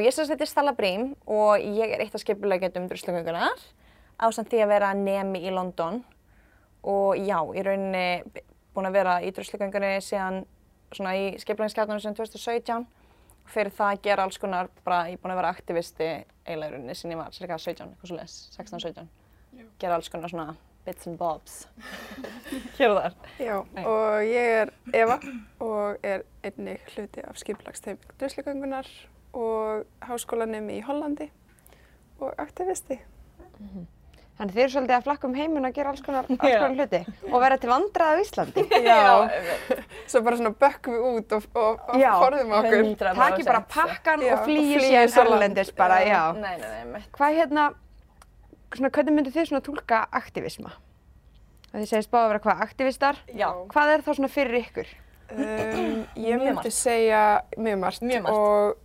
og ég sérst þetta er Stella Brím og ég er eitt af skipulegjandum druslugöngunar á samt því að vera nemi í London. Og já, í rauninni b- búin að vera í druslugöngunni síðan svona í skipulegjaskjarnanum síðan 2017 og fyrir það að gera alls konar bara, ég er búin að vera aktivisti eiginlega í rauninni síðan ég var cirka 17, eitthvað svo les, 16-17 gera alls konar svona bits and bobs hér og þar. Já, Nei. og ég er Eva og er einnig hluti af skipulagsteiming druslegöngunar og háskólanemi í Hollandi og aktivisti. Þannig þið eru svolítið að flakka um heiminn að gera alls konar, alls konar hluti og vera til vandrað á Íslandi. Já, svo bara svona bökkum við út og, og, og Já, forðum okkur. 100%. Taki bara pakkan Já, og flýi síðan erlendis bara, Já. já. Nei, nei, nei. Hvað hérna, svona, hvernig myndir þið svona tólka aktivisma? Þið segist báða að vera hvað, aktivistar? Já. Hvað er þá svona fyrir ykkur? Um, ég myndi margt. segja mjög margt, Mjög margt.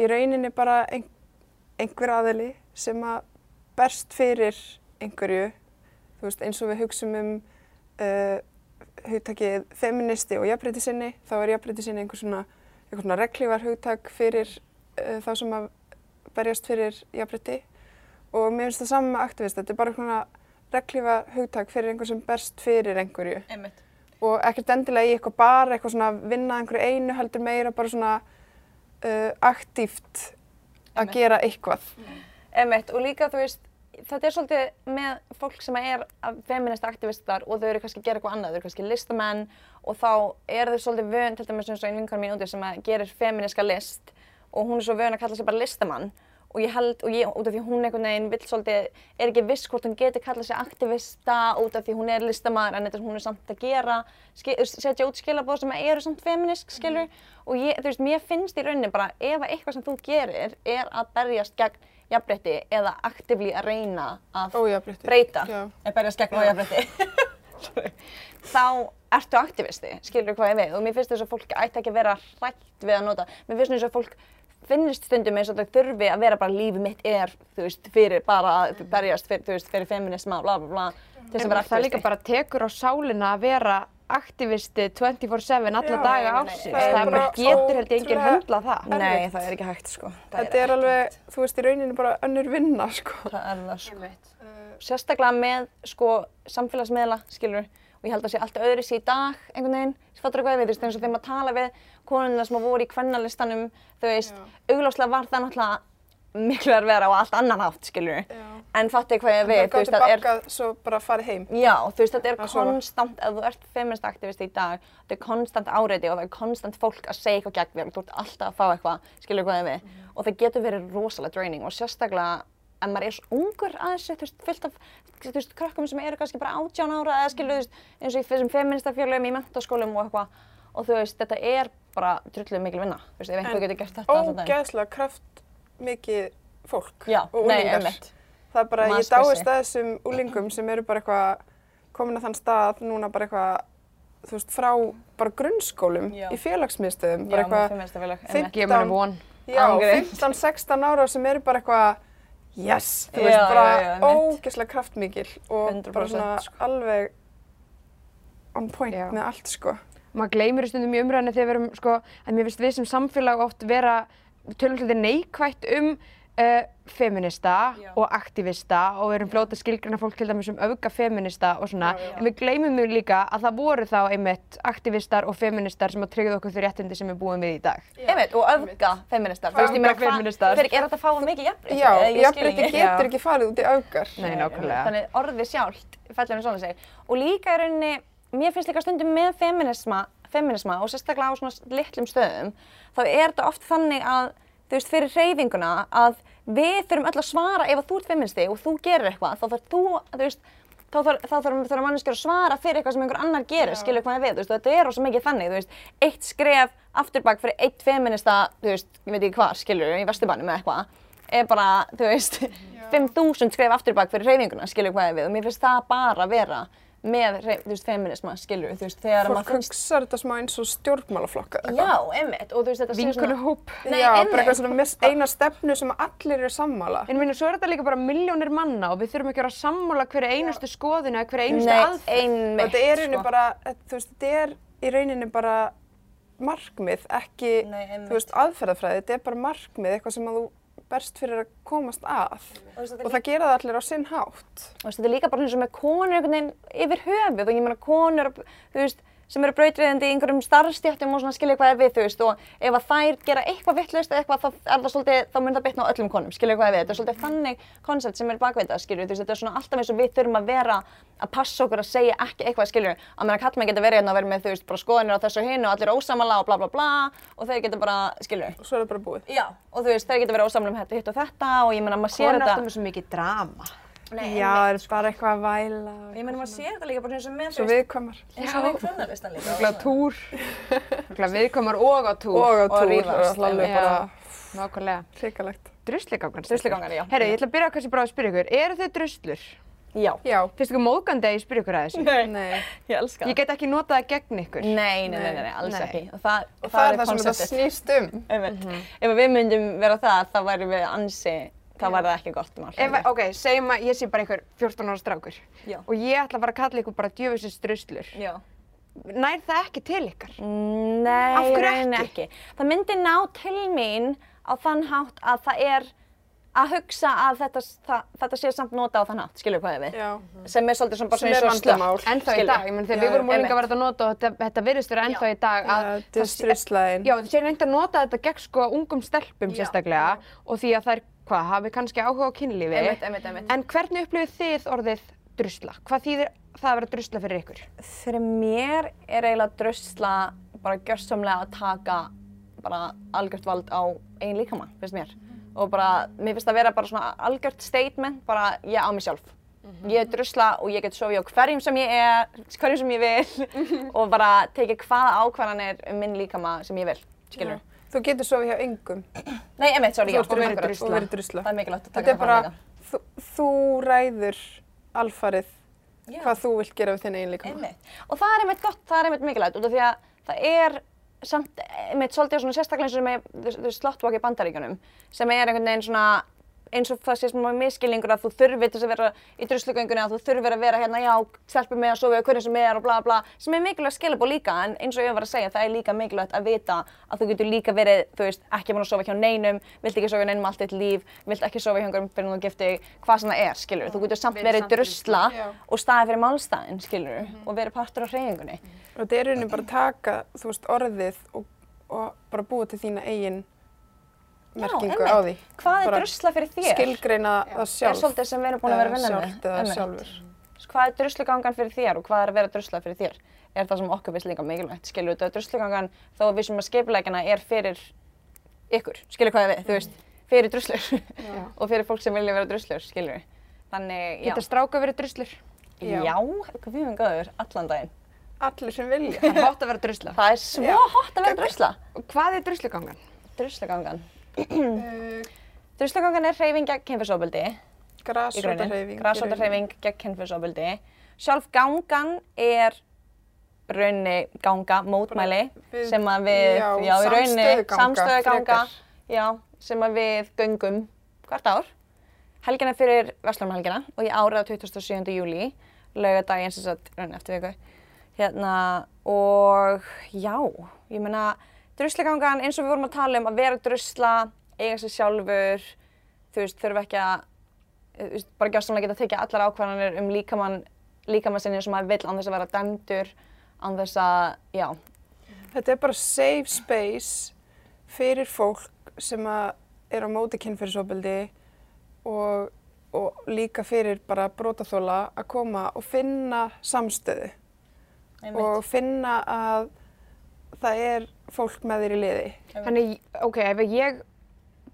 Í rauninni bara ein, einhver aðili sem að berst fyrir einhverju, þú veist eins og við hugsum um uh, hugtakið feministi og jafnbreytisinni, þá er jafnbreytisinni einhver svona, einhver svona reglívar hugtak fyrir uh, þá sem að berjast fyrir jafnbreyti og mér finnst það saman með aktivist, þetta er bara svona reglífa hugtak fyrir einhver sem berst fyrir einhverju Einmitt. og ekkert endilega í eitthvað bara eitthvað svona að vinna að einhverju einu heldur meira bara svona uh, aktíft að gera eitthvað. Einmitt, og líka þú veist, þetta er svolítið með fólk sem er feminist aktivistar og þau eru kannski að gera eitthvað annað, þau eru kannski listamenn og þá eru þau svolítið vön, til dæmis eins og einn vinkar mín úti sem gerir feminiska list og hún er svo vön að kalla sig bara listamann og ég held, og ég, út af því hún einhvern veginn vill svolítið, er ekki viss hvort hún getur kallað sig aktivista út af því hún er listamaður en þetta hún er samt að gera, setja út skilabóð sem eru samt feminisk, skilur og ég, þú veist, mér finnst í rauninni bara ef að eitthvað sem þú gerir er að berjast gegn jafnbreytti eða aktivlí að reyna að Ójafnrétti. breyta, er berjast gegn ójafnbreytti, þá ertu aktivisti, skilur hvað ég við. Og mér finnst þess að fólk ætti ekki að vera hrætt við að nota, mér finnst þess að fólk finnst stundum eins og þau þurfi að vera bara lífið mitt er, þú veist, fyrir bara að berjast, fyrir, þú veist, fyrir feminisma, bla bla bla, til þess að vera Það líka aktivisti. bara tekur á sálina að vera aktivisti 24-7 alla Já, daga nei. Það Það bara getur held ég enginn höndla það. Nei, það er ekki hægt, sko. Þetta er alveg, þú veist, í rauninni bara önnur vinna, sko. Það er það, sko. sérstaklega með sko samfélagsmiðla, skilur og ég held að sé allt öðru í dag einhvern veginn, sem fattur eitthvað þú veist, eins og þegar maður tala við konuna sem voru í kvennalistanum, þú veist, augljóslega var það náttúrulega miklu að vera á allt annan átt, skilur Já. en fattu hvað ég við, Það þú veist, gáttu það er bakkað svo bara farið heim. Já, þú veist, þetta er Það konstant, ef þú ert feminist aktivist í dag, þetta er konstant áreiti og það er konstant fólk að segja eitthvað gegn þér og þú ert alltaf að fá eitthvað, skilur hvað ég við. Og það getur verið rosalega draining og sérstaklega ef maður er svo ungur að þessu, þú veist, fullt af, þú veist, krökkum sem eru kannski bara 18 ára eða skilur, þú veist, eins og í þessum feministafjörlum í mentaskólum og eitthvað. Og þú veist, þetta er bara drulluð mikil vinna, þú veist, ef einhver getur gert þetta allan daginn. Ógeðslega kraft mikið fólk Já, og nei, úlingar. einmitt. Það er bara, Maður ég dáist að þessum úlingum sem eru bara eitthvað komin að þann stað núna bara eitthvað, þú veist, frá bara grunnskólum Já. í félagsmiðstöðum, bara eitthvað, feministafjörlum, Fimm- einmitt. Gefur mér von. já, Ángríns. 15-16 ára sem eru bara eitthvað, yes, þú veist, bara ógeðslega kraftmikil og 100% bara svona sko. alveg on point Já. með allt, sko. maður gleymir í stundum í umræðinu þegar við erum sko, að mér finnst við sem samfélag oft vera tölum hluti neikvætt um uh, feminista Já. og aktivista og við erum fljóta skilgrana fólk til dæmis um öfga feminista og svona, Já, já. en við gleymum mjög líka að það voru þá einmitt aktivistar og feministar sem að tryggja okkur þau réttindi sem við búum við í dag. Einmitt, og öfga feministar, þú veist, ég Öfga meina, hvað, feministar. fyrir, er þetta að fá mikið jafnrétti? Já, Eða ég skil jafnrétti ekki. getur Já. ekki farið út í augar. Nei, nákvæmlega. Þannig orðið sjálft fellur um svona sig. Og líka í rauninni, mér finnst líka stundum með feminisma, feminisma og sérstaklega á svona litlum stöðum, þá er þetta oft þannig að, þú veist, fyrir hreyfinguna að við þurfum öll að svara ef að þú ert feministi og þú gerir eitthvað, þá þarf þú, þú veist, þá þarf, þarf, manneskjur að svara fyrir eitthvað sem einhver annar gerir, Já. skilur hvað ég við, þú veist, og þetta er rosa mikið þannig, þú veist, eitt skref afturbak fyrir eitt feminista, þú veist, ég veit ekki hvar, skilur, í vesturbænum eða eitthvað, er bara, þú veist, 5.000 skref afturbak fyrir hreyfinguna, skilur hvað ég við, og mér finnst það bara vera með, þú veist, feminisma, skilur, þú veist, þegar Fólk maður finnst, hugsar þetta smá eins og stjórnmálaflokka. eitthvað. já, einmitt, og þú veist, þetta sé Vinkunu hóp. Nei, Já, einmitt. bara eitthvað svona eina stefnu sem allir eru sammála. En minna, svo er þetta líka bara miljónir manna og við þurfum ekki að vera sammála hverju einustu skoðinu eða hverju einustu Nei, aðferð. einmitt, Og þetta er í rauninni sko. bara, þú veist, þetta er í rauninni bara markmið, ekki, Nei, einmitt. þú veist, aðferðafræði, þetta er bara markmið, eitthvað sem að þú berst fyrir að komast að. Og Og það gera það allir á sinn hátt. Veist, þetta er líka bara eins og með konur yfir höfuð og ég meina konur, þú veist, sem eru brautriðandi í einhverjum starfstjættum og svona skilja hvað er við, þú veist, og ef að þær gera eitthvað vittlust eða eitthvað, þá er það svolítið, þá mun það bitna á öllum konum, skilja hvað er við, þetta er svolítið þannig koncept sem er bakvið þetta, skilju, þú veist, þetta er svona alltaf eins og við þurfum að vera að passa okkur að segja ekki eitthvað, skilju, að meðan kallmenn geta verið hérna að vera með, þú veist, bara skoðanir á þessu og hinu og allir ósamala og bla bla bla og þeir geta bara, skilju, Og svo er það bara búið. já, og þú veist, þeir geta verið ósamala um þetta, hitt og þetta og ég meina, maður sér þetta, alltaf með svo mikið drama. Nei, Já, það er bara eitthvað að væla. og Ég meina maður sér þetta líka bara eins og með Svo viðkvæmar. eins og við kvönnarlistan líka. Örugglega túr. Örugglega viðkomar og á túr. Og á Og túr, rífast, og alveg já. bara Nákvæmlega. hrikalegt. Drusligangan. Drusligangar, já. Herru, ég ætla að byrja kannski bara að spyrja ykkur. Eru þið druslur? Já. Já. Finnst ykkur móðgandi að ég spyrja ykkur að þessu? Nei. Ég elska Ég get ekki notað það gegn ykkur. Nei, nei, nei, nei, nei, alls Nei. ekki. Og það, Og það er það sem þetta snýst um. Einmitt. Ef við myndum vera það, þá væri við ansi, þá væri það ekki gott mál. Ef, ok, segjum að ég sé bara einhver 14 ára strákur Já. og ég ætla bara að kalla ykkur bara djöfisins druslur. Já. Nær það ekki til ykkar? Nei, Af hverju rauninni ekki? Það myndi ná til mín á þann hátt að það er að hugsa að þetta, það, þetta sé samt nota á þann hátt, skilur hvað ég við? Já. Sem er svolítið svona bara Sem svona er vandamál. Ennþá í dag, ég menn þegar Já, við vorum já. úlinga var þetta nota og þetta, þetta virðist vera ennþá í dag að Já, það sé- Distrustlæðin. Já, það sé reynd að nota þetta gegn sko ungum stelpum Já. sérstaklega og því að þær, hvað, hafi kannski áhuga á kynlífi. Einmitt, einmitt, einmitt. En hvernig upplifið þið orðið drusla? Hvað þýðir það að vera drusla fyrir ykkur? Fyrir mér er eiginlega drusla bara gjörsamlega að taka bara algjört vald á einn líkamann, finnst mér. Og bara, mér finnst það vera bara svona algjört statement, bara ég á mig sjálf. Ég er drusla og ég get sofið á hverjum sem ég er, hverjum sem ég vil og bara tekið hvaða ákvarðanir um minn líkama sem ég vil, skilur. Þú getur sofið hjá engum Nei, emitt, sorry, Þú já, og verið drusla. Það er mikilvægt að Þetta taka er það bara, fram líka. þú, þú ræður alfarið Já. hvað þú vilt gera við þinn eigin líkama. Einmitt. Og það er einmitt gott, það er einmitt mikilvægt út af því að það er samt einmitt svolítið svona sérstaklega eins og með þau slottwalk í bandaríkjunum sem er einhvern veginn svona eins og það sé svona miskilningur að þú þurfir til þess að vera í druslugöngunni að þú þurfir að vera hérna, já, stelpur með að sofa á hverju sem er og bla bla, sem er mikilvægt skilabóð líka, en eins og ég var að segja, það er líka mikilvægt að vita að þú getur líka verið, þú veist, ekki búin að sofa hjá neinum, vilt ekki sofa hjá neinum allt þitt líf, vilt ekki sofa hjá einhverjum fyrir þú gifti, hvað sem það er, skilur, þú getur samt Verið drusla og staðið fyrir málstæðin, skilur, og verið partur af hreyfingunni. Og þetta er rauninni bara að taka, þú veist, orðið og, og bara búa til þína eigin merkingu á því. Hvað er drusla fyrir þér? Skilgreina það er sjálf. svolítið sem við erum búin að vera að vinna með. Sjálft eða sjálfur. Hvað er druslugangan fyrir þér og hvað er að vera drusla fyrir þér? Er það sem okkur finnst líka mikilvægt, skilur þetta druslugangan þó að við sem að skipuleikina er fyrir ykkur, skilur hvað við, þú veist, fyrir druslur og fyrir fólk sem vilja vera druslur, skilur við. Þannig, já. Geta stráka verið druslur? Já. Já, við erum góður allan daginn. Allir sem vilja. Það er hótt að vera drusla. Það er svo hot að vera drusla. Og Hvað er druslugangan? Druslugangan. Uh, Druslugangan er hreyfing gegn kynfyrsofbeldi. í grunninn. Grasrótarhreyfing. Grasrótarhreyfing gegn kynfyrsofbeldi. Sjálf gangan er raunni ganga, mótmæli við- sem að við, já, já, í raunni samstöðuganga, frekar. já, sem að við göngum hvert ár. Helgina fyrir Vestlumhelgina og í árið á 27. júli, laugardaginn sem sagt raunni eftir viku. Hérna, og já, ég meina, druslegangan eins og við vorum að tala um að vera drusla, eiga sér sjálfur, þú veist, þurfa ekki að þú veist, bara gjörsamlega geta tekið allar ákvarðanir um líkamann, líkamann sinni sem maður vill án þess að vera dæmdur, án þess að, já, Þetta er bara safe space fyrir fólk sem að er á móti kynferðisofbeldi og, og líka fyrir bara brotaþóla að koma og finna samstöðu. Og finna að það er fólk með þér í liði. Þannig, ok, ef ég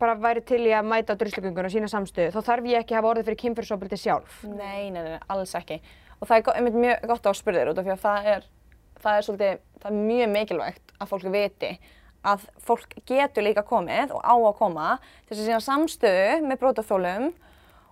bara væri til í að mæta á druslugöngun og sína samstöðu, þá þarf ég ekki að hafa orðið fyrir kynfyrirsofbeldi sjálf. Nei, nei, nei, alls ekki. Og það er einmitt mjög gott á að spyrja þér út af því að það er, það er svolítið, það er mjög mikilvægt að fólk viti að fólk getur líka komið og á að koma til þess að sína samstöðu með brótaþólum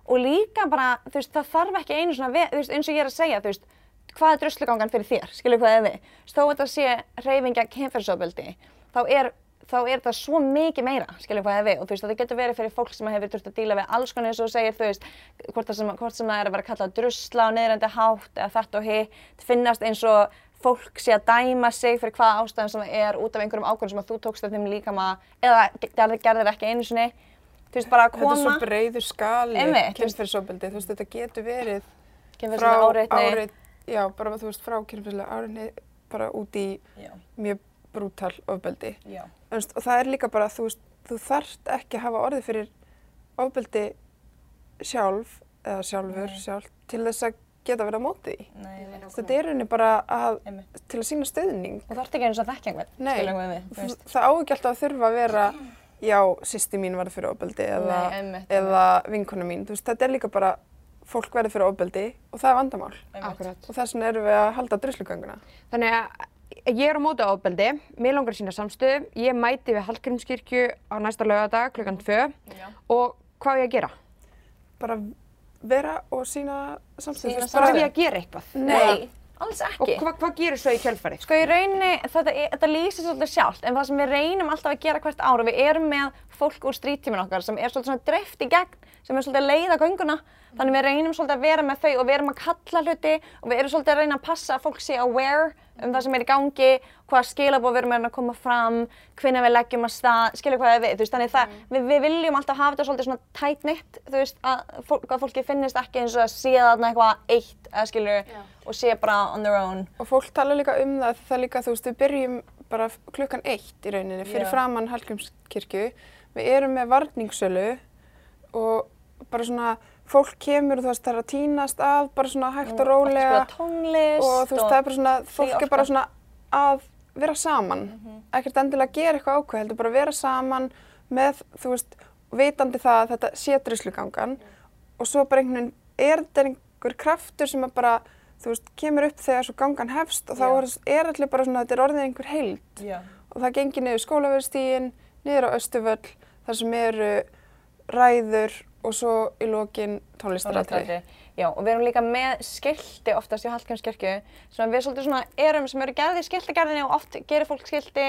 og líka bara, þú veist, það þarf ekki einu svona, þú veist, eins og ég er að segja, þú veist, hvað er druslugangan fyrir þér, skilur hvað er við, þó að þetta sé reyfingja kynferðsofbeldi, þá er þá er það svo mikið meira, skilur hvað er við og þú veist, það getur verið fyrir fólk sem hefur þurft að díla við alls konar eins og segir, þú veist, hvort, það sem, hvort sem það er að vera kallað drusla og neðrandi hátt eða þetta og hitt, finnast eins og fólk sé að dæma sig fyrir hvaða ástæðum sem það er út af einhverjum ákvörðum sem að þú tókst af þeim líkama eða gerðir, gerðir ekki einu sinni. Þú veist, bara að Þetta er svo koma, breiður skali Einmitt, þú veist- þetta getur verið frá áreitni. Já, bara þú veist, frá kynferðislega áreitni bara út í Já, mjög brútal ofbeldi. veist, og það er líka bara, þú veist, þú þarft ekki að hafa orðið fyrir ofbeldi sjálf, eða sjálfur, Nei. sjálf, til þess að geta verið á móti veit. Þetta er rauninni bara að, til að sína stöðning. Og þú ert ekki einu svo þekkja einhvern, Nei. skilum við Það, veist. það á ekki alltaf að þurfa að vera, já, sýsti mín varð fyrir ofbeldi eða, eða vinkona mín. Veist, þetta er líka bara, fólk verður fyrir ofbeldi og það er vandamál. Akkurat. Og þess vegna erum við að halda druslugönguna. Þannig að ég er á móti ofbeldi, mér langar að sína samstöðu, ég mæti við Hallgrímskirkju á næsta laugardag klukkan 2 Já. og hvað á ég að gera? Bara vera og sína samstöð. Sýna Þú veist, Bara bara- því að gera eitthvað. Nei, alls Og ekki. hva, hvað gerir svo í kjölfarið? Sko í rauninni, þetta, þetta lýsir svolítið sjálft, en það sem við reynum alltaf að gera hvert ár og við erum með fólk úr stríttímin okkar sem er svolítið svona dreift í gegn, sem er svolítið að leiða gönguna, þannig við reynum svolítið að vera með þau og við erum að kalla hluti og við erum svolítið að reyna að passa að fólk sé aware um það sem er í gangi, hvaða skilabóð við erum að að koma fram, hvenær við leggjum að stað, skilja hvað við, þú veist, þannig það, við, við viljum alltaf hafa þetta svolítið svona knit, þú veist, að, fólk, að fólki finnist ekki eins og að sé þarna eitthvað eitt, eða skilju, og sé bara on their own. Og fólk tala líka um það, það líka, þú veist, við byrjum bara klukkan eitt í rauninni, fyrir Já. framann Hallgrímskirkju. Við erum með varningssölu og bara svona, fólk kemur og þú veist, það er að tínast að, bara svona hægt og rólega. Spila tónlist Og þú veist, það er bara svona, fólk er bara svona að vera saman. Ekkert endilega að gera eitthvað ákveð, heldur bara að vera saman með, þú veist, vitandi það að þetta sé druslugangan. Og svo bara einhvern veginn, er þetta einhver kraftur sem að bara, þú veist, kemur upp þegar svo gangan hefst og þá Já. er, allir bara svona, þetta er orðið einhver heild. Já. Og það gengir niður skólaverðstígin, niður á Östuvöll, þar sem eru ræður og svo í lokin tónlistaratri. Já, og við erum líka með skilti oftast í Hallgrímskirkju sem við svolítið svona erum sem eru gerðið í skiltagerðinni og oft gerir fólk skilti,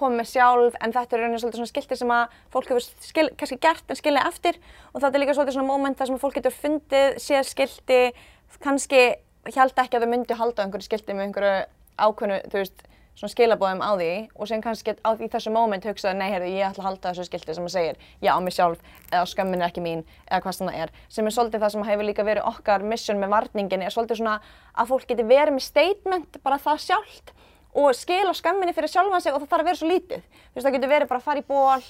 komið með sjálf en þetta er rauninni svolítið svona skilti sem að fólk hefur skil, kannski gert en skilið eftir og þetta er líka svolítið svona moment þar sem fólk getur fundið, séð skilti, kannski held ekki að þau myndi halda einhverju skilti með einhverju ákveðnu, þú veist, svona skilabóðum á því og sem kannski á því þessu moment hugsaði nei, heyrðu, ég ætla að halda þessu skilti sem að segir já á mig sjálf eða skömmin er ekki mín eða hvað það er. Sem er svolítið það sem hefur líka verið okkar mission með varningin er svolítið svona að fólk geti verið með statement bara það sjálft og skila skömminni fyrir sjálfan sig og það þarf að vera svo lítið. Þú veist það getur verið bara að fara í ból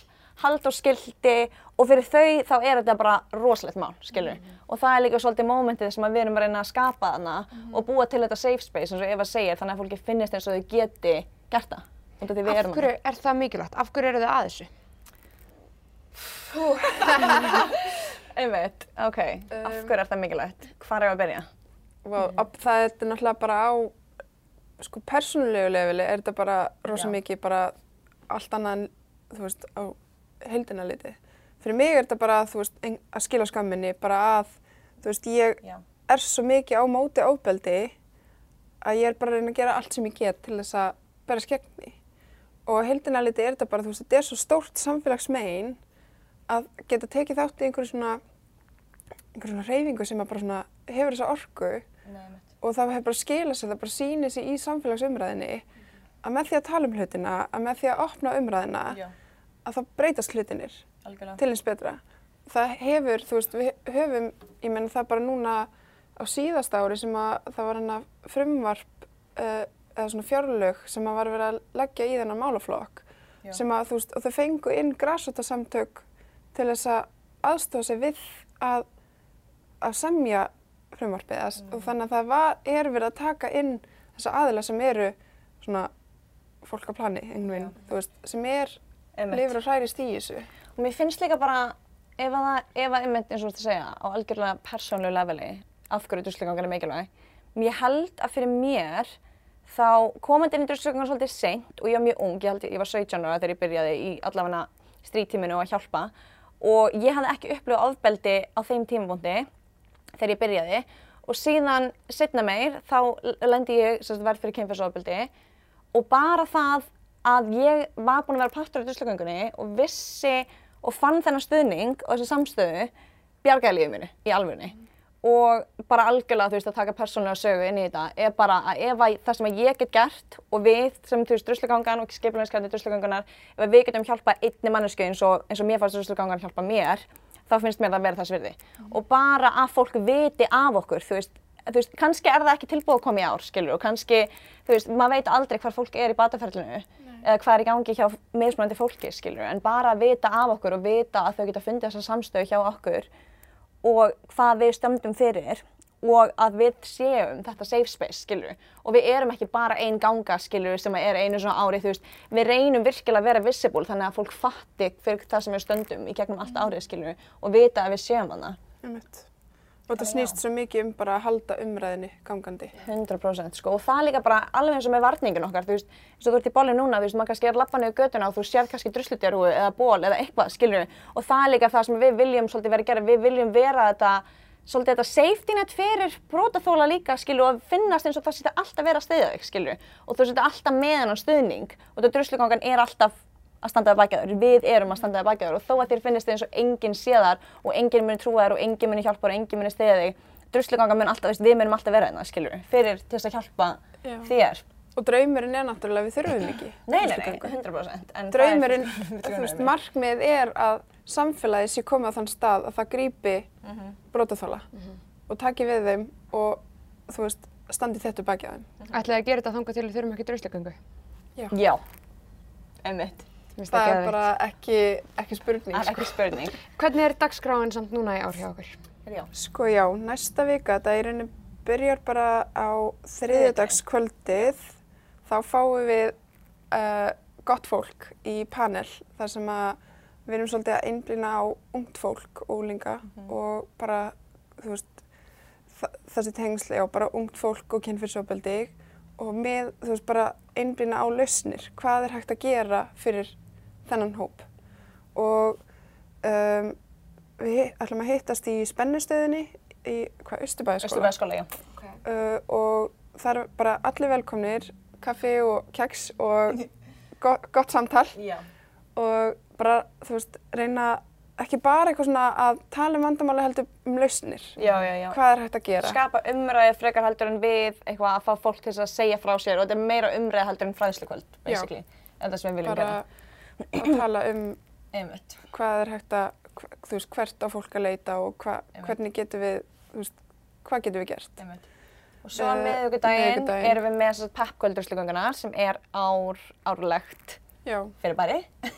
halda á skilti og fyrir þau þá er þetta bara rosalegt mál, skilur og það er líka svolítið mómentið sem að við erum að reyna að skapa þarna og búa til þetta safe space eins og Eva segir þannig að fólki finnist eins og þau geti gert það af Af hverju er það mikilvægt? Af hverju eru þið að þessu? Einmitt, ok, af Um, hverju er það mikilvægt? Hvar er að byrja? Wow, mm. Það er náttúrulega bara á sko persónulegu leveli er þetta bara rosa Já. mikið bara allt annað en þú veist á heildina litið. Fyrir mig er þetta bara veist að skila skamminni bara að veist ég Já. er svo mikið á móti ofbeldi að ég er bara að reyna að gera allt sem ég get til þess að bera skegn því. Og heildina litið er þetta bara þú veist þetta er svo stórt samfélagsmein að geta tekið þátt í einhverju svona einhverju svona reyfingu sem bara svona hefur þessa orku Nei, og það hefur bara skilað sér, það bara sýnir sér í samfélagsumræðinni að með því að tala um hlutina, að með því að opna umræðina, Já, að það breytast hlutinir algjörlega. til eins betra. Það hefur, þú veist, við höfum, ég menna það bara núna á síðast ári sem að það var hana frumvarp uh, eða svona fjárlög sem að var verið að leggja í þennan málaflokk Já. sem að, þú veist, og þau fengu inn græsóttasamtök til þess að aðstofa sig við að, að semja frumvarpið mm. og þannig að það var, er verið að taka inn þessa aðila sem eru svona fólk á plani, einhvern veginn, þú veist, sem er Lifur og hærist í þessu. Og mér finnst líka bara, ef að það, ef að einmitt eins og þú ert að segja, á algjörlega persónulegu leveli, af hverju druslugangan er mikilvæg, ég held að fyrir mér þá komandi inn í druslugangan svolítið seint og ég var mjög ung, ég held ég var 17 ára þegar ég byrjaði í allavega strítíminu og að hjálpa. Og ég hafði ekki upplifað ofbeldi á þeim tímapunkti þegar ég byrjaði. Og síðan setna meir þá lendi ég verð fyrir kynfærsofbeldi og bara það að ég var búin að vera partur af druslugöngunni og vissi og fann þennan stuðning og þessi samstöðu bjargaði lífið mínu í alvörunni. Og bara algjörlega þú veist að taka persónulega sögu inn í þetta er bara að ef að það sem að ég get gert og við sem þú veist druslugangan og skipuleginskrændi drusluganganar ef við getum hjálpa einni mannesku eins og, eins og mér fannst druslugangan hjálpa mér þá finnst mér það að vera þess virði. Og bara að fólk viti af okkur þú veist, þú veist kannski er það ekki tilbúið að koma í ár skilur og kannski þú veist maður veit aldrei hvar fólk er í bataferlinu eða hvað er í gangi hjá mismunandi fólki skilur en bara að vita af okkur og vita að þau geta fundið þessa samstöðu hjá okkur og hvað við stöndum fyrir og að við séum þetta safe space, skilur og við erum ekki bara ein ganga, skilur sem er einu svona ári, þú veist við reynum virkilega að vera visible þannig að fólk fatti fyrir það sem við stöndum í gegnum allt árið, skilur og vita að við séum hana Einmitt. Og þetta snýst svo mikið um bara að halda umræðinni gangandi. 100% sko. Og það líka bara alveg eins og með varningin okkar, þú veist, eins og þú ert í bóli núna, þú veist, maður kannski er lappa niður götuna og þú sér kannski druslutjarúi eða ból eða eitthvað, skilur og það er líka það sem við viljum svolítið vera að gera, við viljum vera þetta, svolítið þetta safety net fyrir brotaþóla líka, skilur, og finnast eins og það sýtti alltaf vera að stiðja þig, skilur, og þú sýtti alltaf með hennan stuðning og þetta druslugangan er alltaf að standa að baka þér, við erum að standa að baka þér og þó að þér finnist þið eins og enginn sé þar og enginn muni trúa þér og enginn muni hjálpa þér og enginn muni stiðja þig, druslugangan mun alltaf, veist, við munum alltaf vera hérna, skilur, fyrir til þess að hjálpa Já. þér. Og draumurinn er náttúrulega við þurfum ekki. Nei, nei, nei, druslugangu. 100%. en það er- Draumurinn, þú veist, markmið er að samfélagið sé komið á þann stað að það grípi Mhm. brotaþóla og taki við þeim og, þú veist, standi þetta baki að þeim. Ætlaði að gera þetta þangað til við þurfum ekki druslugöngu. Já, einmitt. Það er bara ekki, ekki spurning. Það er ekki spurning. Hvernig er dagskráin samt núna í ár hjá okkur? Já. Sko já, næsta vika, þetta í rauninni byrjar bara á þriðjudagskvöldið. Þá fáum við uh, gott fólk í panel þar sem að við erum svolítið að einblýna á ungt fólk og úlinga og bara, þú veist, þessi tengsli á bara ungt fólk og kynfyrsofbeldi og með, þú veist, bara einblýna á lausnir. Hvað er hægt að gera fyrir þennan hóp? Og um, við ætlum að hittast í spennustöðinni í, hvað, Östubæðaskóla? Östubæðaskóla, já. Uh, og það er bara allir velkomnir, kaffi og keks og go gott samtal Já. og bara, þú veist, reyna ekki bara eitthvað svona að tala um vandamáli heldur um lausnir. Já, já, já. Hvað er hægt að gera? Skapa umræði frekar heldur en við eitthvað að fá fólk til að segja frá sér og þetta er meira umræði heldur en fræðslukvöld, basically. Það er það sem við viljum bara gera. Að tala um Einmitt. hvað er hægt að, þú veist, hvert á fólk að leita og hva, hvernig getum við, þú veist, hvað getum við gert? Einmitt. Og svo á Eh, miðvikudaginn. erum við með þess að peppkvöldurslugöngunar sem er ár, árlegt Já, fyrir bæri.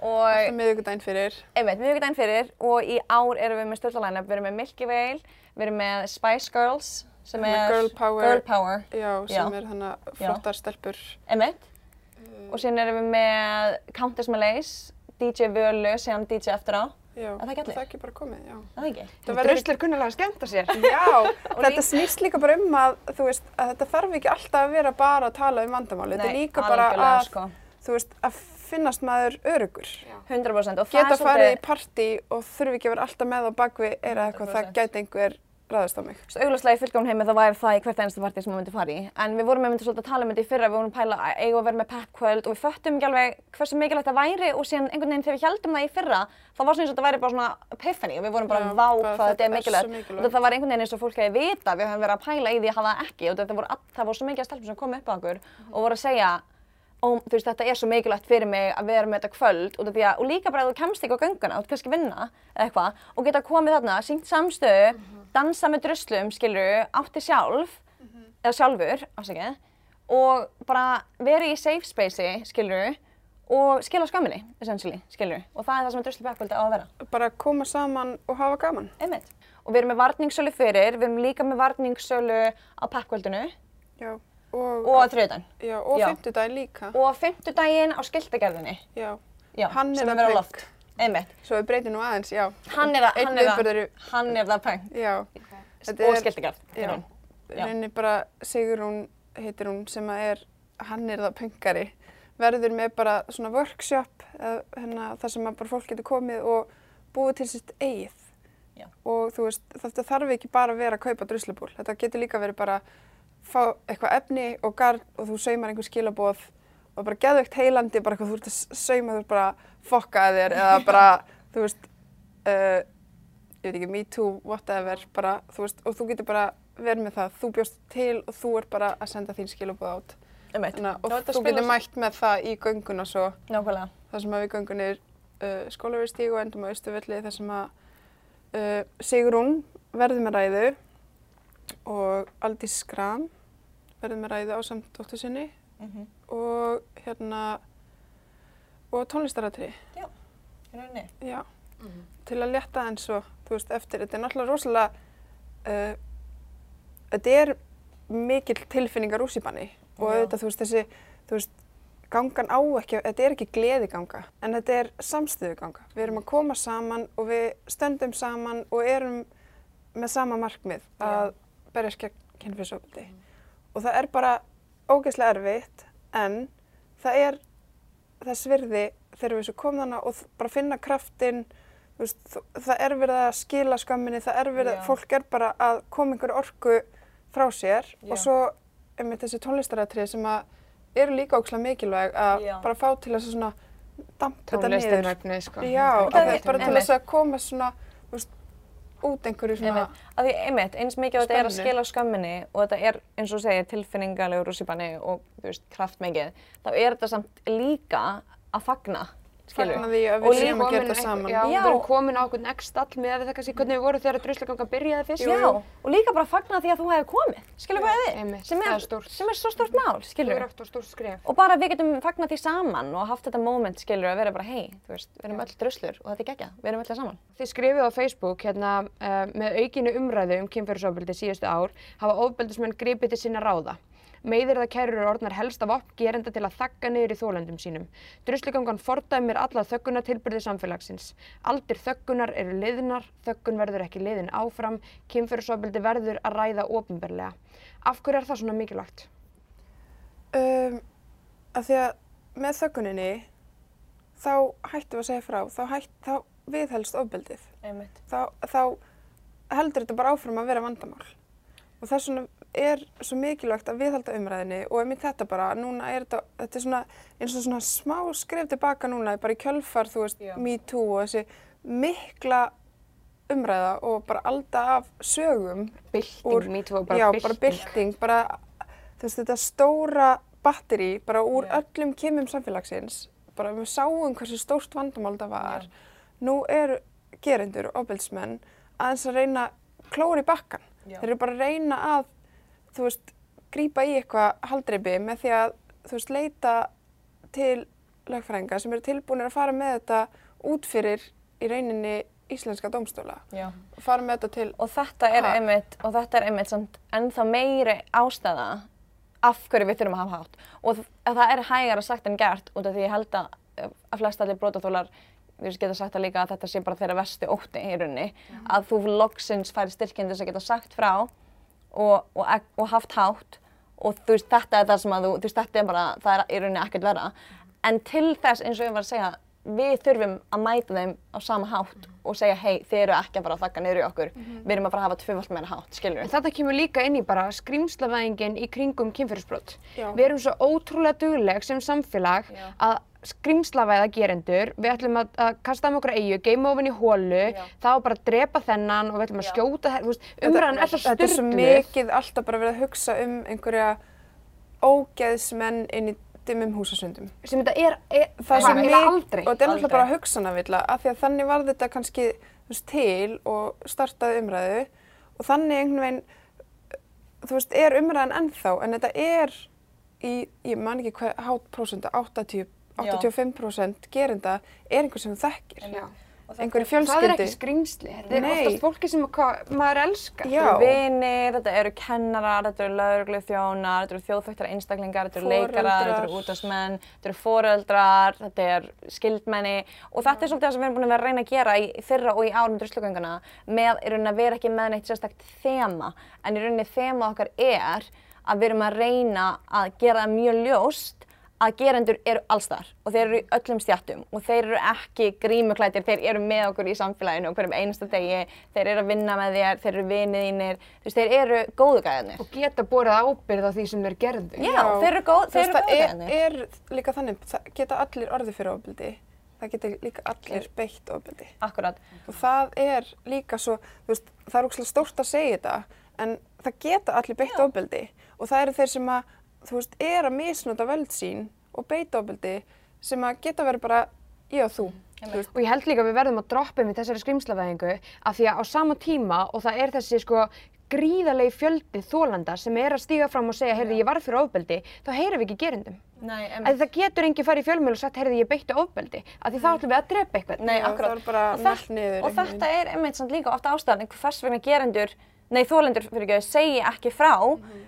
alltaf og miðvikudaginn fyrir. einmitt, miðvikudaginn fyrir og í ár erum við með stöldalænab, við erum með Milky Way, við erum með Spice Girls sem er Girl Power. Girl Power. Já, sem Já. er þannig flottar stelpur. Einmitt. Og síðan erum við með Countess Malaise, DJ Völu, síðan DJ eftir á. Já, Er það ekki allir? það er ekki bara komið, já. Er Það ekki? Það verður Drusl er kunnulega að skemmta sér. Já, þetta snýst líka bara um að, þú veist, að þetta þarf ekki alltaf að vera bara að tala um vandamáli. Þetta er líka bara að, sko. þú veist, að finnast maður örugur. 100% og það Geta er farið í svolítið, partí og þurfi ekki að vera alltaf með á bakvi er eitthvað, það 100%. gæti einhver ráðist á mig. Svo augljóslega í fullgáðum heimi þá væri það í hvert einasta partí sem maður myndi fara í. En við vorum með myndi svolítið að tala um þetta í fyrra, við vorum pæla að eiga að vera með peppkvöld og við föttum ekki alveg hversu mikilvægt það væri og síðan einhvern veginn þegar við heldum það í fyrra þá var svona eins og þetta væri bara svona epiphany og við vorum bara vá hvað þetta er mikilvægt. mikilvægt. Og það var einhvern veginn eins og fólk hefði vita, við höfum verið að pæla í því að hafa það ekki og þetta voru, það voru svo mikið stelpur sem kom upp á okkur og voru að segja Ó, þú veist, þetta er svo mikilvægt fyrir mig að vera með þetta kvöld og, því að, og líka bara að þú kemst ekki á gönguna og þú kannski vinna eða eitthvað og geta komið þarna, syngt samstöðu, dansa með druslum, skilur, átti sjálf eða sjálfur, afsakið og bara verið í safe spacei, skilur og skila skömminni, essentially, skilur og það er það sem druslu peppkvöldi á að vera. Bara koma saman og hafa gaman. Einmitt. Og við erum með varningssölu fyrir, við erum líka með varningssölu á peppkvöldinu Já, og, og á þriðdæn. já, og Já. fimmtudaginn líka. Og á fimmtudaginn á skiltagerðinni. Já, Já, Hann er sem það verið á loft. Einmitt. svo við breytum nú aðeins, já. Hann er Einn hann er í- hann er það pönk. Já, Og skiltagerð. í Já, raun. Já. rauninni bara Sigrún heitir hún sem að er, hann er það pöngari, verður með bara svona workshop, eða, hérna, þar sem að bara fólk getur komið og búið til sitt eigið. Já. Og þú veist, þetta þarf ekki bara að vera að kaupa druslubúl, þetta getur líka verið bara fá eitthvað efni og garn og þú saumar einhver skilaboð og bara geðveikt heilandi, bara eitthvað þú ert að sauma, þú ert bara að fokka að þér eða bara, þú veist, uh, ég veit ekki, me too, whatever, bara, þú veist, og þú getur bara verið með það, þú bjóst til og þú er bara að senda þín skilabóð át. Einmitt. Þannig, að- Já, og þú getur spilar- mætt með það í gönguna svo, Nákvæmlega. þar sem að við göngum niður uh, skólaveristíg og endum á Östuvelli, þar sem að uh, Sigrún verður með ræðu og Aldís Skram verður með ræðu á samt dóttur sinni Mm og hérna, og tónlistaratri, Í rauninni. já. til að létta eins og, þú veist, eftir. Þetta er náttúrulega rosalega, uh, þetta er mikil tilfinningar úr síbanni og Já. auðvitað, þú veist, þessi, þú veist, gangan á ekki, þetta er ekki gleðiganga, en þetta er samstöðuganga. Við erum að koma saman og við stöndum saman og erum með sama markmið að berjast gegn kynfyrsofbildi. Og það er bara ógeðslega erfitt, en það er þess virði þegar við svo komum þannig og bara finna kraftinn, þú veist, það er verið að skila skömminni, það er verið, Já. fólk er bara að koma einhverju orku frá sér Já. og svo einmitt þessi tónlistaratrið sem að eru líka ókslega mikilvæg að Já. bara fá til þess að svona dampa þetta niður. efni, sko. Já, Það að er- er bara til þess að koma svona, þú veist, út einhverju svona, því einmitt, eins mikið og þetta er að Spennu. skila skömminni og þetta er, eins og segir, tilfinningalegur rússipanni og, þú veist, kraftmikið, þá er þetta samt líka að fagna, skilur fagna því að við séum að gera þetta einhver- saman. Já, Já. við erum komin á okkur next all með það kannski hvernig við vorum þegar drusluganga byrjaði fyrst. Já, og líka bara fagna því að þú hefur komið, skilur hvað við, einmitt, það er, stórt. sem er svo stórt mál, Þú skilur er eftir stórt skref. Og bara við getum fagnað því saman og haft þetta moment, skilur, að vera bara, hei, þú veist, við erum öll druslur og þetta er geggjað, við erum öll saman. Þið skrifið á Facebook hérna uh, með aukinu umræðu um kynferðisofbeldi síðustu ár hafa ofbeldismenn gripið til sinna ráða. Meiðir það kærur eru orðnar helst af vopn gerenda til að þakka niður í þólendum sínum. Druslugangan fordæmir alla þöggunatilbyrði samfélagsins. Aldir þöggunar eru liðnar, þöggun verður ekki liðin áfram, kynferðisofbeldi verður að ræða ofinberlega. Af hverju er það svona mikilvægt? Um, að því að með þögguninni þá hættum við að segja frá, þá, hætt, þá viðhelst ofbeldið. Þá, þá heldur þetta bara áfram að vera vandamál. Og þess vegna er svo mikilvægt að viðhalda umræðinni og einmitt þetta bara, núna er þetta, þetta er svona eins og svona smá skref tilbaka núna, bara í kjölfar, þú veist, Já. me too og þessi mikla umræða og bara alda af sögum Bylting, Úr- me too, bara já, bylting. bara bylting, bara þú veist, þetta stóra batteri bara úr Já. öllum kemum samfélagsins, bara við sáum hversu stórt vandamál það var. Nú eru gerendur, ofbeldsmenn, aðeins að reyna í bakkan. Já. Þeir eru bara að reyna að, þú veist, grípa í eitthvað haldreipi með því að, þú veist, leita til lögfræðinga sem eru tilbúinir að fara með þetta út fyrir í rauninni íslenska dómstóla. Já. Fara með þetta til Og þetta er einmitt, og þetta er einmitt samt ennþá meiri ástæða af hverju við þurfum að hafa hátt. Og það er hægara sagt en gert út af því ég held að, að flest allir brotaþólar við geta sagt það líka að þetta sé bara þeirra versti ótti í rauninni. Að þú loksins færi þess að geta sagt frá og, og, og haft hátt og þú veist þetta er það sem að þú, þú veist þetta er bara, það er í rauninni ekkert verra. En til þess eins og ég var að segja, við þurfum að mæta þeim á sama hátt og segja hei þið eru ekki að fara að þakka niður í okkur, við erum að fara að hafa tvöfalt meira hátt, skilur En við? þetta kemur líka inn í bara skrýmslavæðingin í kringum kynferðisbrot. Já. Við erum svo ótrúlega dugleg sem samfélag Já. að skrýmslavæða gerendur, við ætlum að, að kasta um okkur eigu, geima ofin í hólu, Já. þá bara að drepa þennan og við ætlum að Já. skjóta þennan, þú veist, umræðan er svo Þetta er svo mikið alltaf bara verið að hugsa um einhverja ógeðsmenn inn í dimmum húsasundum. Sem þetta er, er Það er mikið, eiginlega aldrei. og þetta er Aldrei. bara hugsanavilla, af því að þannig var þetta kannski veist, til og startaði umræðu og þannig einhvern veginn, þú veist, er umræðan ennþá, en þetta er í, ég man ekki hvað, hát prósenta, 80, 85% gerinda er einhver sem þekkir. Já. Einhverju Það er fjölskyldi. ekki skrýmsli, þetta er Nei. oftast fólki sem maður elskar. Þetta eru vinir, þetta eru kennarar, þetta eru lauruglu þjónar, þetta eru þjóðfættar einstaklingar, þetta eru leikarar, þetta eru útastmenn, þetta eru foreldrar, þetta er skildmenni og þetta er svolítið það sem við erum búin að vera að reyna að gera í fyrra og í árum druslugönguna með í rauninni að vera ekki með neitt sérstakt þema en í rauninni þema okkar er að við erum að reyna að gera það mjög ljóst að gerendur eru allstar og þeir eru í öllum stjættum og þeir eru ekki grímuklættir, þeir eru með okkur í samfélaginu og hverjum einasta degi, þeir eru að vinna með þér, þeir eru vinið þínir, þú veist, þeir eru góðu gæðinir. Og geta borið ábyrgð á því sem þeir gerðu. Já, þeir eru góð, Þú þeir eru góðu það er, gæðinir. er líka þannig, það geta allir orðið fyrir ofbeldi, það geta líka allir beitt ofbeldi. Akkurat. Og það er líka svo, þú veist, það er ógslag stórt að segja þetta, en það geta allir beitt Já. ofbeldi og það eru þeir sem að, þú veist, er að misnota völd sín og beita ofbeldi sem að geta verið bara ég og þú. Þú veist, Og ég held líka að við verðum að droppa með þessari skrimslavæðingu af því að á sama tíma og það er þessi sko gríðarlegi fjöldi þólanda sem er að stíga fram og segja, heyrði ég varð fyrir ofbeldi, þá heyrum við ekki gerundum. Nei, Að það getur enginn farið í fjölmjöl og sagt, heyrði ég beitti ofbeldi, af því þá ætlum við að drepa eitthvað. Nei, Já, akkurat. það er bara Og Og þetta er einmitt samt líka ofta ástæðan hvers vegna gerendur, nei þólendur fyrir ekki, segi ekki frá,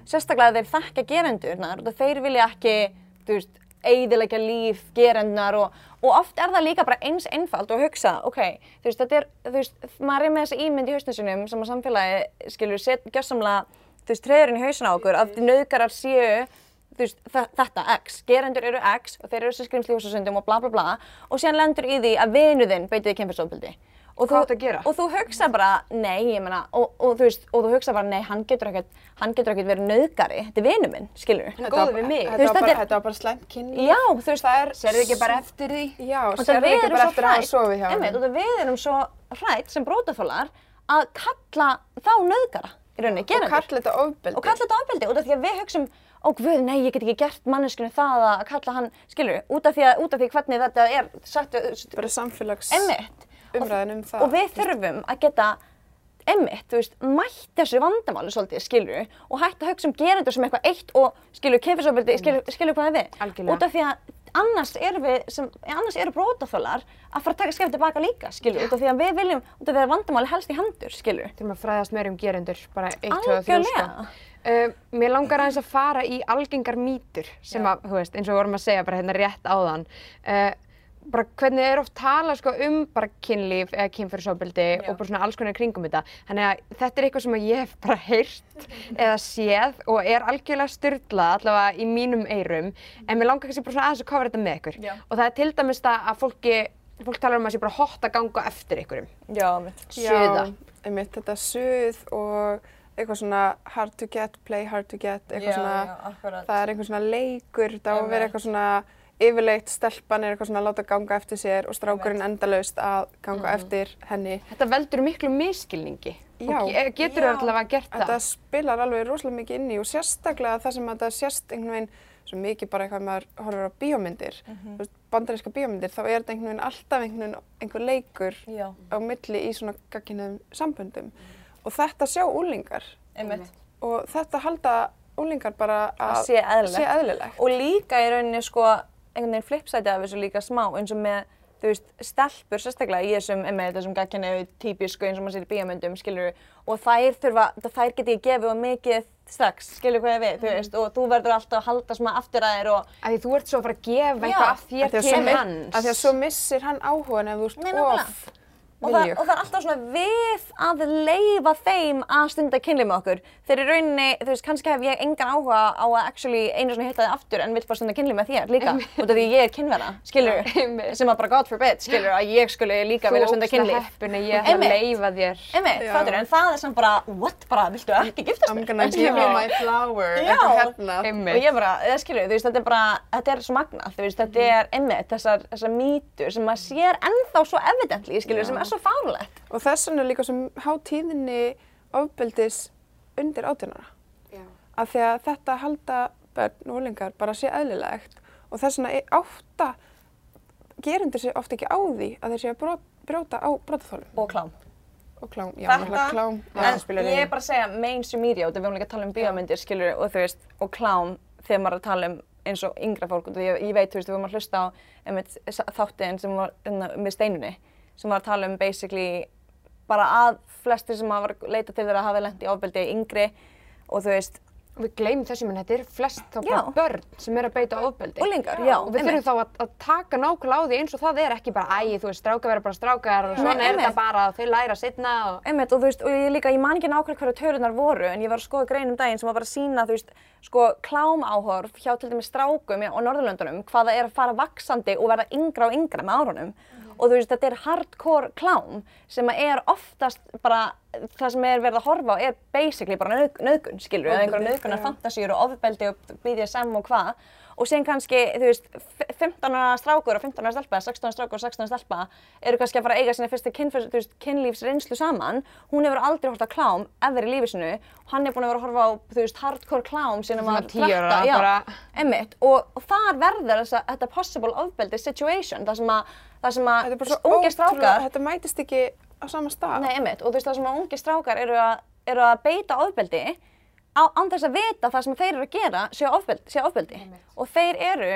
sérstaklega þeir þekka gerendurnar og þeir vilja ekki, þú veist, eidilegja líf gerendnar og, og oft er það líka bara eins einfalt og hugsa, ok, þú veist, þetta er, þú veist, maður er með þessa ímynd í hausnum sinum sem að samfélagi, skilur, set, gjössamlega, þú veist, treðurinn í hausin á okkur, að nöðgarar séu þú veist, þetta X, gerendur eru X og þeir eru þessi skrimsli húsasundum og bla bla bla. Og síðan lendur í því að vinuðinn beitið kynferðsofbeldi. Og Hvað þú- að gera? Og þú hugsa bara, nei, ég meina, og, og þú veist, og þú hugsa bara, nei, hann getur ekkert, hann getur ekkert verið nauðgari, þetta er vinu minn, skilur. Hann er góður við mig. Þú Þetta veist, var bara, þetta er- þetta var bara slæmt kynni. Já, þú veist, það er, Serðu ekki bara eftir því? Já, og við ekki bara eftir að hafa sofið hjá einmitt, og henni. það við erum svo hrætt sem brótaþólar að kalla þá nauðgara, í rauninni, Og gerendur. kalla þetta ofbeldi. og kalla þetta ofbeldi út af því að við hugsum ó guð, nei, ég get ekki gert manneskinu það að kalla hann, skilur, út af því, að, út af því hvernig þetta er sagt, Bara samfélags emmitt umræðin um það. og við þurfum að geta emmitt, þú veist, mætt þessu vandamáli svolítið, skilur, og hægt að hugsa um gerendur sem eitthvað eitt og skilur, kefisofbeldi, skilur, skilur hvað er við Algjörlega. út af því að annars eru við, sem, annars eru brótaþólar að fara að taka skrif tilbaka líka, skilur, út af því að við viljum, út af því að vandamáli helst í hendur, skilur Þurfum að fræðast meir um gerendur, bara eitt, tvö og þrjú sko. Algjörlega. Uh, mér langar aðeins að fara í algengar mýtur sem að, þú veist, eins og við vorum að segja bara hérna rétt áðan. Uh, bara hvernig er oft talað sko um bara kynlíf eða kynferðsofbeldi Já. og bara svona alls konar kringum þetta. Þannig að þetta er eitthvað sem að ég hef bara heyrt eða séð og er algjörlega styrlað allavega í mínum eyrum en mér langar kannski bara svona aðeins að kofra þetta með ykkur. Já. Og það er til dæmis það að fólki, fólk talar um að sé bara hot að ganga eftir ykkurum. Já, mitt Suða. Já, einmitt, þetta suð og eitthvað svona hard to get, play hard to get, eitthvað svona, akkurat það er einhver svona leikur, það á að Einmitt. vera eitthvað svona yfirleitt stelpan er eitthvað svona að láta ganga eftir sér og strákurinn endalaust að ganga Mhm. eftir henni. Þetta veldur miklu miskilningi. Já. Og ge- getur þú allavega gert það? Þetta spilar alveg rosalega mikið inn í og sérstaklega það sem að þetta sést einhvern veginn svo mikið bara eitthvað maður horfir á bíómyndir, mm -hmm. bandaríska bíómyndir, þá er þetta einhvern veginn alltaf einhvern veginn einhver leikur Já, á milli í svona gagginniðum samböndum og þetta sjá úlingar og þetta halda úlingar bara Að að sé eðlilegt. sé eðlilegt. Og líka í rauninni sko, einhvern veginn flipsæti af þessu líka smá, eins og með, þú veist, stelpur sérstaklega í þessum, einmitt þessum gagkinni típisku eins og maður sér í bíómyndum, skilur og þær þurfa, þær geti ekki gefið of mikið strax, skilur hvað ég við, þú veist, og þú verður alltaf að halda smá aftur að þér og, Að því þú ert svo að fara að gefa eitthvað af þér til hans. af því að svo missir hann áhugan ef þú ert of og, það, og það er alltaf svona við að leifa þeim að stunda kynlið með okkur. Þeir í rauninni, þú veist, kannski hef ég engan áhuga á að actually einu svona hitta þið aftur en vill bara stunda kynlið með þér líka. Út af því ég er kynverða, skilur, sem að bara God forbid, skilur, að ég skuli líka vilja stunda Þú ógst að heppin að ég ætla að Einmitt. leifa þér. Einmitt, Já. fattur, en það er samt bara, what, bara, viltu ekki giftast I'm mér? gonna give you my flower eitthvað hérna. Og ég bara, skilur, þú veist, þetta er bara, þetta er svo magnað, þú veist, þetta er einmitt þessar, þessar svo fárlegt. Og þess vegna er líka sem há tíðinni ofbeldis undir átjónara. Af því að þetta halda börn og úlingar bara sé eðlilegt og þess vegna átta gerundir sér oft ekki á því að þeir sé að brot, brjóta á brotaþólum Og klám. og klám. Já, Þetta, náttúrulega klám. En ég er bara að segja mainstream media og það við höfum líka að tala um bíómyndir, skilur, og þú veist, og klám þegar maður er að tala um eins og yngra fólk og ég, ég veit, þú veist, við vorum að hlusta á einmitt, þáttiðin sem var hérna, með steinunni, sem var að tala um basically bara að flestir sem hafa leita til þeirra hafi lent í ofbeldi yngri og þú veist, Við gleymum þessu, menn þetta er flest þá bara börn sem er að beita ofbeldi. Úlingar, já, Og við þurfum þá að, að taka nákvæmlega á því eins og það er ekki bara, æ, þú veist, strákar vera bara strákar og svona er þetta bara, þau læra setna og... Einmitt, og þú veist, og ég líka, ég man ekki nákvæmlega hverju tölunar voru, en ég var að skoða grein um daginn sem var bara að sína, þú veist, sko, klámáhorf hjá til dæmis strákum á Norðurlöndunum, hvað það er að fara vaksandi og verða yngra og yngra með árunum. Og þú veist, þetta er hardcore klám sem að er oftast bara, það sem er verið að horfa á er basically bara nöð, nöðgun, skilur við, eða einhverja já. fantasíur og ofbeldi og BDSM og hvað. Og síðan kannski, þú veist, f- 15 ára strákur og 15 ára stelpa, 16 ára strákur og 16 ára stelpa eru kannski að fara að eiga sinni fyrstu kynlífsreynslu saman. Hún hefur aldrei hort á klám ever í lífi sinu og hann er búinn að vera að horfa á, þú veist, hardcore klám 10 ára, 13, já, bara- einmitt, og, og þar verður þessa, þetta possible ofbeldi situation, það sem að, það sem að ótrúlega, strákar þetta mætist ekki á sama stað. Nei, einmitt, og þú veist það sem að ungi strákar eru eru að beita ofbeldi á, þess að vita það sem þeir eru að gera séu ofbeldi, og þeir eru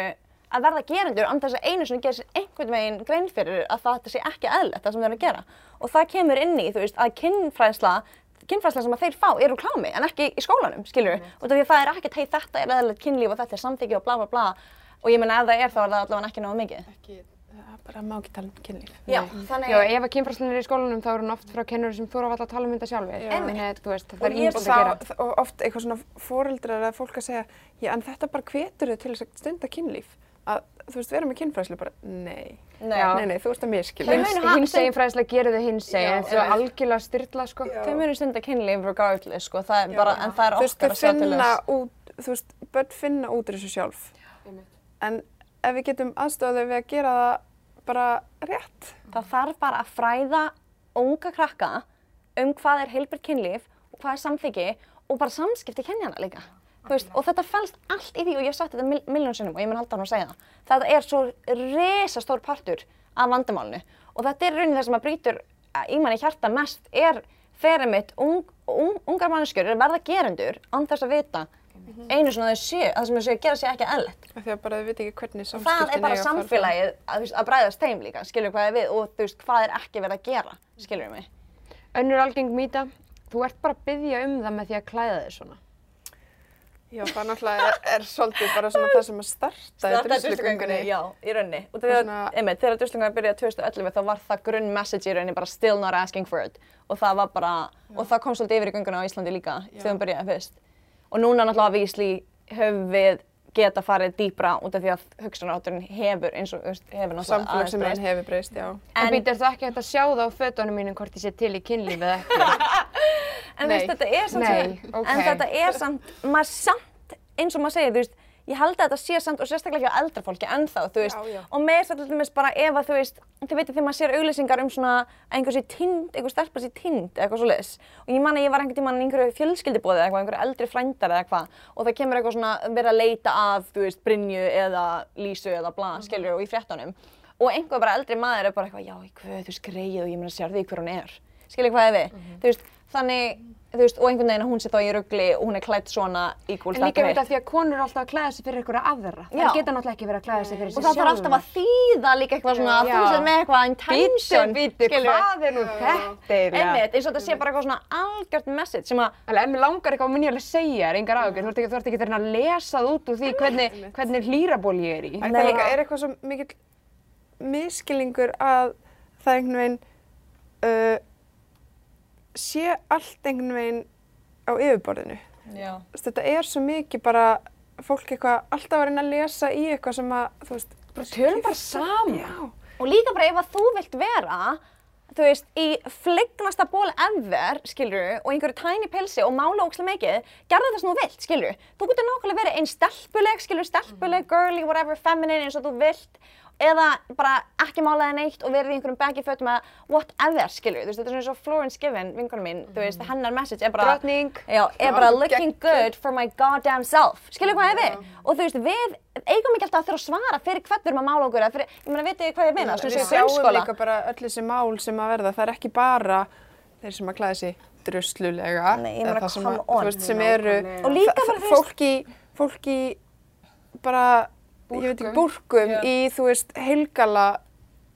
að verða gerendur þess að einu sinni gera sér einhvern veginn grein fyrir að það sé ekki það sem þeir eru að gera. Og það kemur inn í, þú veist, að kynfræðsla kynfræðsla sem að þeir fá eru klámi en ekki í skólanum, skilur við, út af því að það er ekkert hei þetta er eðlilegt kynlíf og þetta er samþyggi og bla bla bla. Og ég menna ef það er þá er það allavega ekki náðu mikið. Ekki, bara má ekki tala um kynlíf. Já, þannig Já, ef að kynfræðslan er í skólanum þá er hún oft frá kennur sem þú eru að tala um þetta sjálfur. Þannig, þú veist, það Og er Og, ímynd að gera. og oft eitthvað svona foreldrar eða fólk að segja, já en þetta bara hvetur þau til þess að stunda kynlíf. Að, þú veist, vera með kynfræðslu bara, nei. Nei. Já. Nei, nei, þú ert að miskilja. Þau Hins, munu ha- hins eginn fræðslega gerir þau hins eginn, Já, en þú er algjörlega styrla, sko. Þau munu stunda kynlíf regardless, sko, það er bara, en það er veist, okkar þau að sjá til finna þess. út, þú veist, börn finna út úr þessu sjálf. En ef við getum aðstofað við að gera það bara rétt. Það þarf bara að fræða unga krakka um hvað er heilbært kynlíf og hvað er samþyggi og bara samskipti kynjana líka. Veist, og þetta fælst allt í því og ég hef sagt þetta mil miljón sinnum og ég mun halda hann að segja það. Þetta er svo resastór partur af vandamálinu og þetta er raunin það sem að brýtur í manni hjarta mest er fyrir mitt ung, ung, ungar manneskjur er verða gerendur án þess að vita einu svona þau séu, að það sem þau séu að gera sér ekki eðlilegt. Af því að bara þau veit ekki hvernig samskiptin það er bara eiga að fara fram. samfélagið að, þú veist, að bræðast þeim líka, skilur hvað er við og þú veist hvað er ekki verið að gera, skilur mig. Önnur algeng mýta, þú ert bara að byggja um það með því að klæða þig svona. Já, það náttúrulega er, er svolítið bara svona það sem að starta í druslugöngunni. Já, í rauninni. Og þegar, svona- einmitt, þegar druslugöngunni byrjaði 2011 þá var það grunn message í rauninni bara still not asking for it. Og það var bara, og það kom svolítið yfir í gönguna á Íslandi líka þegar hún byrjaði fyrst. Og núna náttúrulega vísli höfum við geta farið dýpra út af því að hugsunarátturinn hefur eins og, hefur náttúrulega aðeins breyst. hefur breyst, já. En, býtur þú ekki hægt að sjá það á fötunum mínum hvort ég sé til í kynlíf eða ekki? En veist, þetta er samt Nei, svo- ok. en þetta er samt, maður samt, eins og maður segir, þú veist, ég held að þetta sé samt og sérstaklega ekki á eldra fólki ennþá, þú veist, Já, já. og með þess að til dæmis bara ef að þú veist, þið veitir þegar maður sér auglýsingar um svona að einhver sé tind, einhver stelpa sé tind eða eitthvað svo leiðis og ég man að ég var einhvern tímann í einhverju fjölskyldibóði eða eitthvað, einhverju eldri frændar eða eitthvað og það kemur eitthvað svona verið að leita að, þú veist, Brynju eða Lísu eða bla, Mhm. skilur og í fréttunum og einhver bara eldri maður er bara eitthvað, já, hvað, þú veist, greið og ég meina sér því hver hún er, skilur hvað er við, Mhm. þú veist, þannig, þú veist, og einhvern veginn að hún sé þá í rugli og hún er klætt svona equal En líka veit að því að konur eru alltaf að klæða sig fyrir einhverja aðra. Já. Það geta náttúrulega ekki verið að klæða sig fyrir og sig það þarf alltaf að þýða líka eitthvað svona að þú sér með eitthvað intention, bítu, skilurðu. hvað er nú þetta? Einmitt, eins og þetta sé bara eitthvað svona algjört message sem að, Alveg, ef mér langar eitthvað mun ég alveg segja þér, engar ágjör, þú ert ekki, þú ert ekki að reyna að lesa það út úr því hvernig, hvernig hlýraból ég er í. Sé allt einhvern veginn á yfirborðinu. já. Þetta er svo mikið bara fólk eitthvað alltaf að reyna að lesa í eitthvað sem að, þú veist, bara tölum bara saman. Já, og líka bara ef að þú vilt vera þú veist, í flignasta ból ever, skilur og einhverju tiny pilsi og mála ókslega mikið gerðu það sem þú vilt, skilur þú getur nákvæmlega verið einn stelpuleg, skilur stelpuleg, girly, whatever, feminine eins og þú vilt eða bara ekki málaði neitt og verið í einhverjum baggy fötum eða whatever, skilur þú veist, þetta er svona eins og Florence Given, vingunum mín, þú veist, hennar message er bara Drottning. Já, er bara looking good for my goddamn self. Skilur hvað ég við? Og þú veist, við eigum ekki alltaf að þurfa að svara fyrir hvern við erum að mála okkur. Fyrir, ég meina, þið hvað ég meina? Svona Við sem í sjáum grunnskóla. líka bara öll þessi mál sem að verða. Það er ekki bara þeir sem að klæða sig druslulega. Nei, það sem að- veist, sem eru líka þa- bara, veit ekki, búrkum Já. í, þú veist, heilgala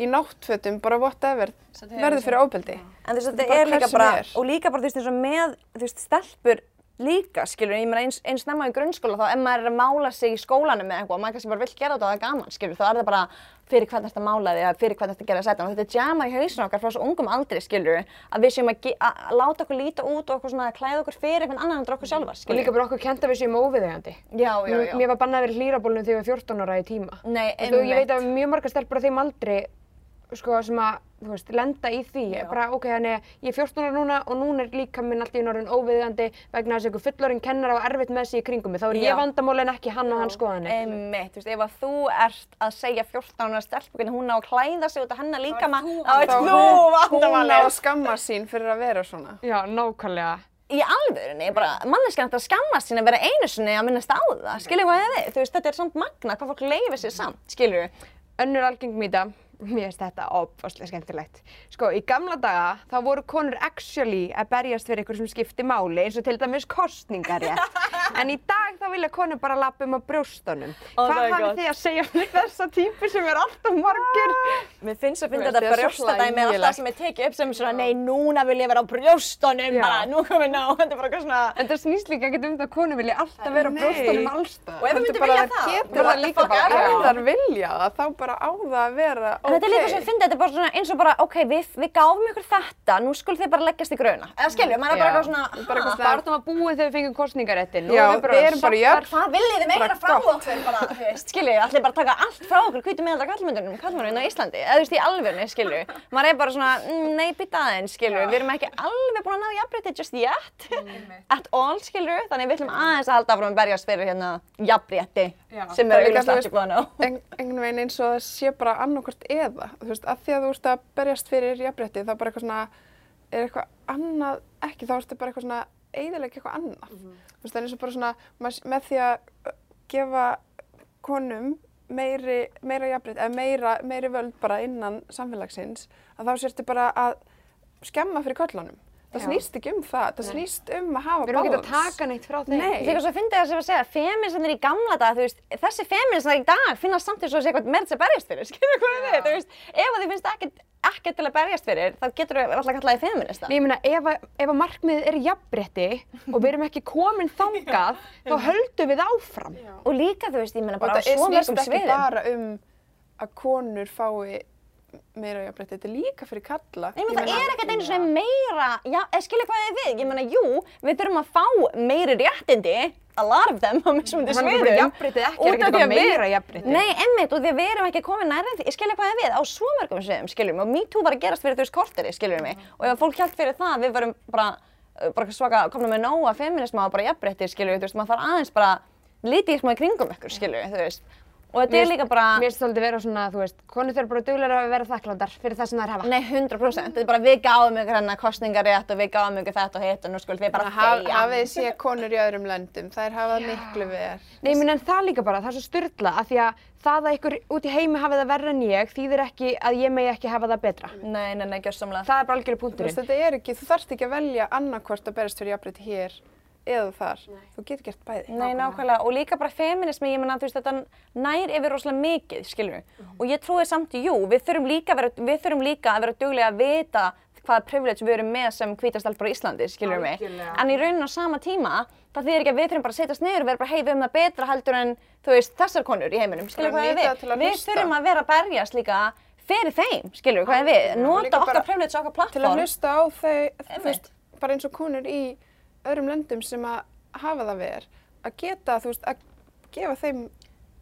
í náttfötum, bara whatever, verður fyrir ofbeldi. En þú veist, Þetta er líka bara, er. og líka bara, þú veist, eins og með, þú veist, stelpur líka, skilur, ég meina, eins, eins snemma í grunnskóla, þá ef maður er að mála sig í skólanum með eitthvað, og maður kannski bara vill gera þetta og það er gaman, skilur, þá er það bara fyrir hvern þetta mála þig, eða fyrir hvern þetta gera sætan, og þetta er jamma í hausinu okkar frá svo ungum aldri, skilur, að við séum að, að láta okkur líta út og okkur svona að klæða okkur fyrir einhvern annan en okkur sjálfar, Og skilur. líka bara okkur kent að við séum óviðegandi. Já, já, já. Mér var bannað að vera hlýrabólunum þegar ég var 14 ára í tíma. Nei, Þú veist, og ég veit einmitt. að mjög margar stelpur á þeim aldrei sko, sem að, þú veist, lenda í því. Já. Bara, ok, þannig að ég er 14 ára núna og núna er líka minn allt í einu orðin óviðgandi vegna þess að einhver fullorinn kennar á erfitt með sig í kringum mig. Þá er Já. ég vandamál en ekki hann og hans skoðanir. Einmitt, þú veist, ef að þú ert að segja 14 ára stelpu hvernig hún á að klæða sig út af hennar líka maður, þá ert þú hún- Hún á að skamma sín fyrir að vera svona. Já, nákvæmlega. Í alvörunni, bara manneskjan ætti að skammast sín að vera einu sinni að minnast á það, skilur hvað við, þú veist, þetta er samt magna hvað fólk leifir sér samt, skilur Önnur algeng mýta, mér finnst þetta opfastlega skemmtilegt. Sko, í gamla daga þá voru konur actually að berjast fyrir sem skipti máli eins og til dæmis kostningarétt. en í dag þá vilja konur bara lappa um á brjóstunum. Oh Hvað God. þið að segja um þessa típu sem er alltaf margir? Mér finnst að Þú finna þetta brjóstadæmi alltaf sem er tekið upp sem svona, nei, núna vil ég vera á brjóstunum, bara, nú komið ná, þetta er bara eitthvað svona, En það snýst líka ekkert um það að konur vilja alltaf vera á brjóstunum allstað. og ef við myndum bara vilja það að En þetta er líka svo ok. að finna, þetta er bara svona eins og bara, ok, við, við gáfum ykkur þetta, nú skul þið bara leggjast í gröna. Eða skilju, maður er bara Já. eitthvað svona, Bara eitthvað svona- Bara þú var búin þegar við fengum kostningaréttin. Já, við erum bara jöfn. hvað viljið þið meira frá okkur, bara, þú veist, skilju, allir bara taka allt frá okkur, hvítu meðaldra kallmyndunum, kallmyndunum á Íslandi, eða þú veist, í alvörni, skilju. Maður er bara svona, mm, nei, býta aðeins, skilju, við erum ekki alveg búin að ná jafnrétti just yet, at all, skilju, þannig við ætlum aðeins að halda áfram að berjast fyrir hérna jafnrétti, Já. sem líka, auðvitað ekki búin á. En- eða, þú veist, að því að þú ert að berjast fyrir jafnrétti, þá bara eitthvað svona, er eitthvað annað ekki, þá ertu bara eitthvað svona, eiginlega eitthvað annað. Þú veist, það er eins og bara svona, með því að gefa konum meiri, meira jafnrétti, eða meira, meiri völd bara innan samfélagsins, að þá sértu bara að skemma fyrir köllunum. Það Já. snýst ekki um það, það snýst um að hafa Við erum ekki að taka neitt frá þeim. Nei. Þegar svo fyndið það sem að segja, feministarnir í gamla dag, þú veist, þessi feministar í dag finnast samt eins og þessi eitthvað meira til að berjast fyrir, skilur hvað við, þú veist, ef að þið finnst ekkert, ekkert til að berjast fyrir, þá getur við alltaf kallaði feminista. Nei, ég meina, ef, að- ef að markmiðið er jafnrétti og við erum ekki komin þangað, þá höldum við áfram. Og líka, þú veist, ég meina Og bara á svo snýst mörgum ekki sviðum. bara um að konur fái meira jafnrétti, þetta er líka fyrir kalla. Nei, menn það er ekkert einu svona meira, já, eða skilja hvað þið við, ég meina, jú, við þurfum að fá meiri réttindi, a lot of them á mismundi sviðum. bara jafnréttið ekki, er ekkert eitthvað að meira jafnrétti. Nei, emmitt, og því að við erum ekki komin nærið því, skilja hvað þið við, á svo mörgum sviðum, skiljum og MeToo var að gerast fyrir þú veist korteri, skiljum við, og ef fólk held fyrir það, við varum bara, uh, bara svaka, komna með nóga feminisma og bara jafnrétti, skiljum þú veist, maður þarf aðeins bara lítið í kringum ykkur, skiljum við, þú veist, og þetta er líka bara, Mér finnst það vera svona, þú veist, konur þurfa bara duglega að vera þakklándar fyrir það sem þær hafa. Nei, 100%. Þetta er bara við gáðum ykkur hennar kostningarétt og við gáðum ykkur þetta og hitt og nú skulum við bara Haf, þegja. hafið séð konur í öðrum löndum, þær hafa miklu verð. Nei, minn en það líka bara, það er svo styrla að því að það að ykkur út í heimi hafi það verra en ég þýðir ekki að ég megi ekki hafa það betra. Nei, nei, nei, gjörsamlega. Það er bara algjörðu Þú veist, punkturinn. þetta er ekki, þú þarft ekki að velja annarkvort að berast fyrir jafnrétti hér eða þar. Þú getur gert bæði. Nei, nákvæmlega. Og líka bara feminismi, ég menna, þú veist, þetta nær yfir rosalega mikið, skilur við. Og ég trúi samt, jú, við þurfum líka að vera, við þurfum líka að vera duglega að vita hvaða privilege við erum með sem hvítastelpur á Íslandi, skilur við. Algjörlega. En í raunin á sama tíma, það þýðir ekki að við þurfum bara að setjast niður og vera bara, hei, við höfum það betra heldur en, þú veist, þessar konur í heiminum, skilur Bara hvað nýta við. Við þurfum að vera að berjast líka fyrir þeim, skilur við hvað við. Og líka Nota bara okkar privilege, okkar Til að plattform. hlusta á þau, þú Einmitt. veist, bara eins og konur í öðrum löndum sem að hafa það verð, að geta, þú veist, að gefa þeim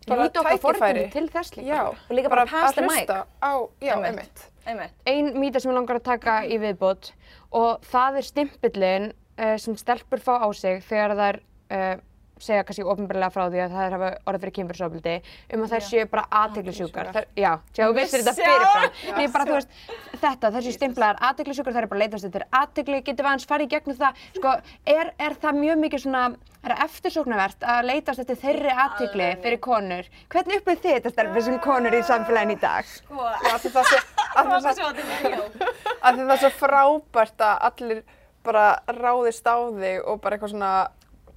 bara tækifæri. til þess líka. Já, Og líka bara the að hlusta á, já, Einmitt. einmitt. Einmitt. Ein mýta sem ég langar að taka í viðbót og það er stimpillin uh, sem stelpur fá á sig þegar þær uh, segja kannski ofinbarlega frá því að það hafa orðið fyrir kynfyrirsofbildi um að þær séu bara aðteglisjúkar. Já, sjá, þú vissir þetta fyrirfram. Nei, bara þú veist, þetta, þær séu stimplaðar aðteglisjúkar, þær eru bara að leitast eftir aðtegli, getur við aðeins farið í gegnum það, sko, er, er það mjög mikið svona, er það eftirsóknarvert að leitast eftir þeirri aðtegli fyrir konur? Hvernig upplýð þið þetta stelpur sem konur í samfélaginu í dag? Já, af því það er svo frábært að allir bara ráðist á þig og bara eitthvað svona,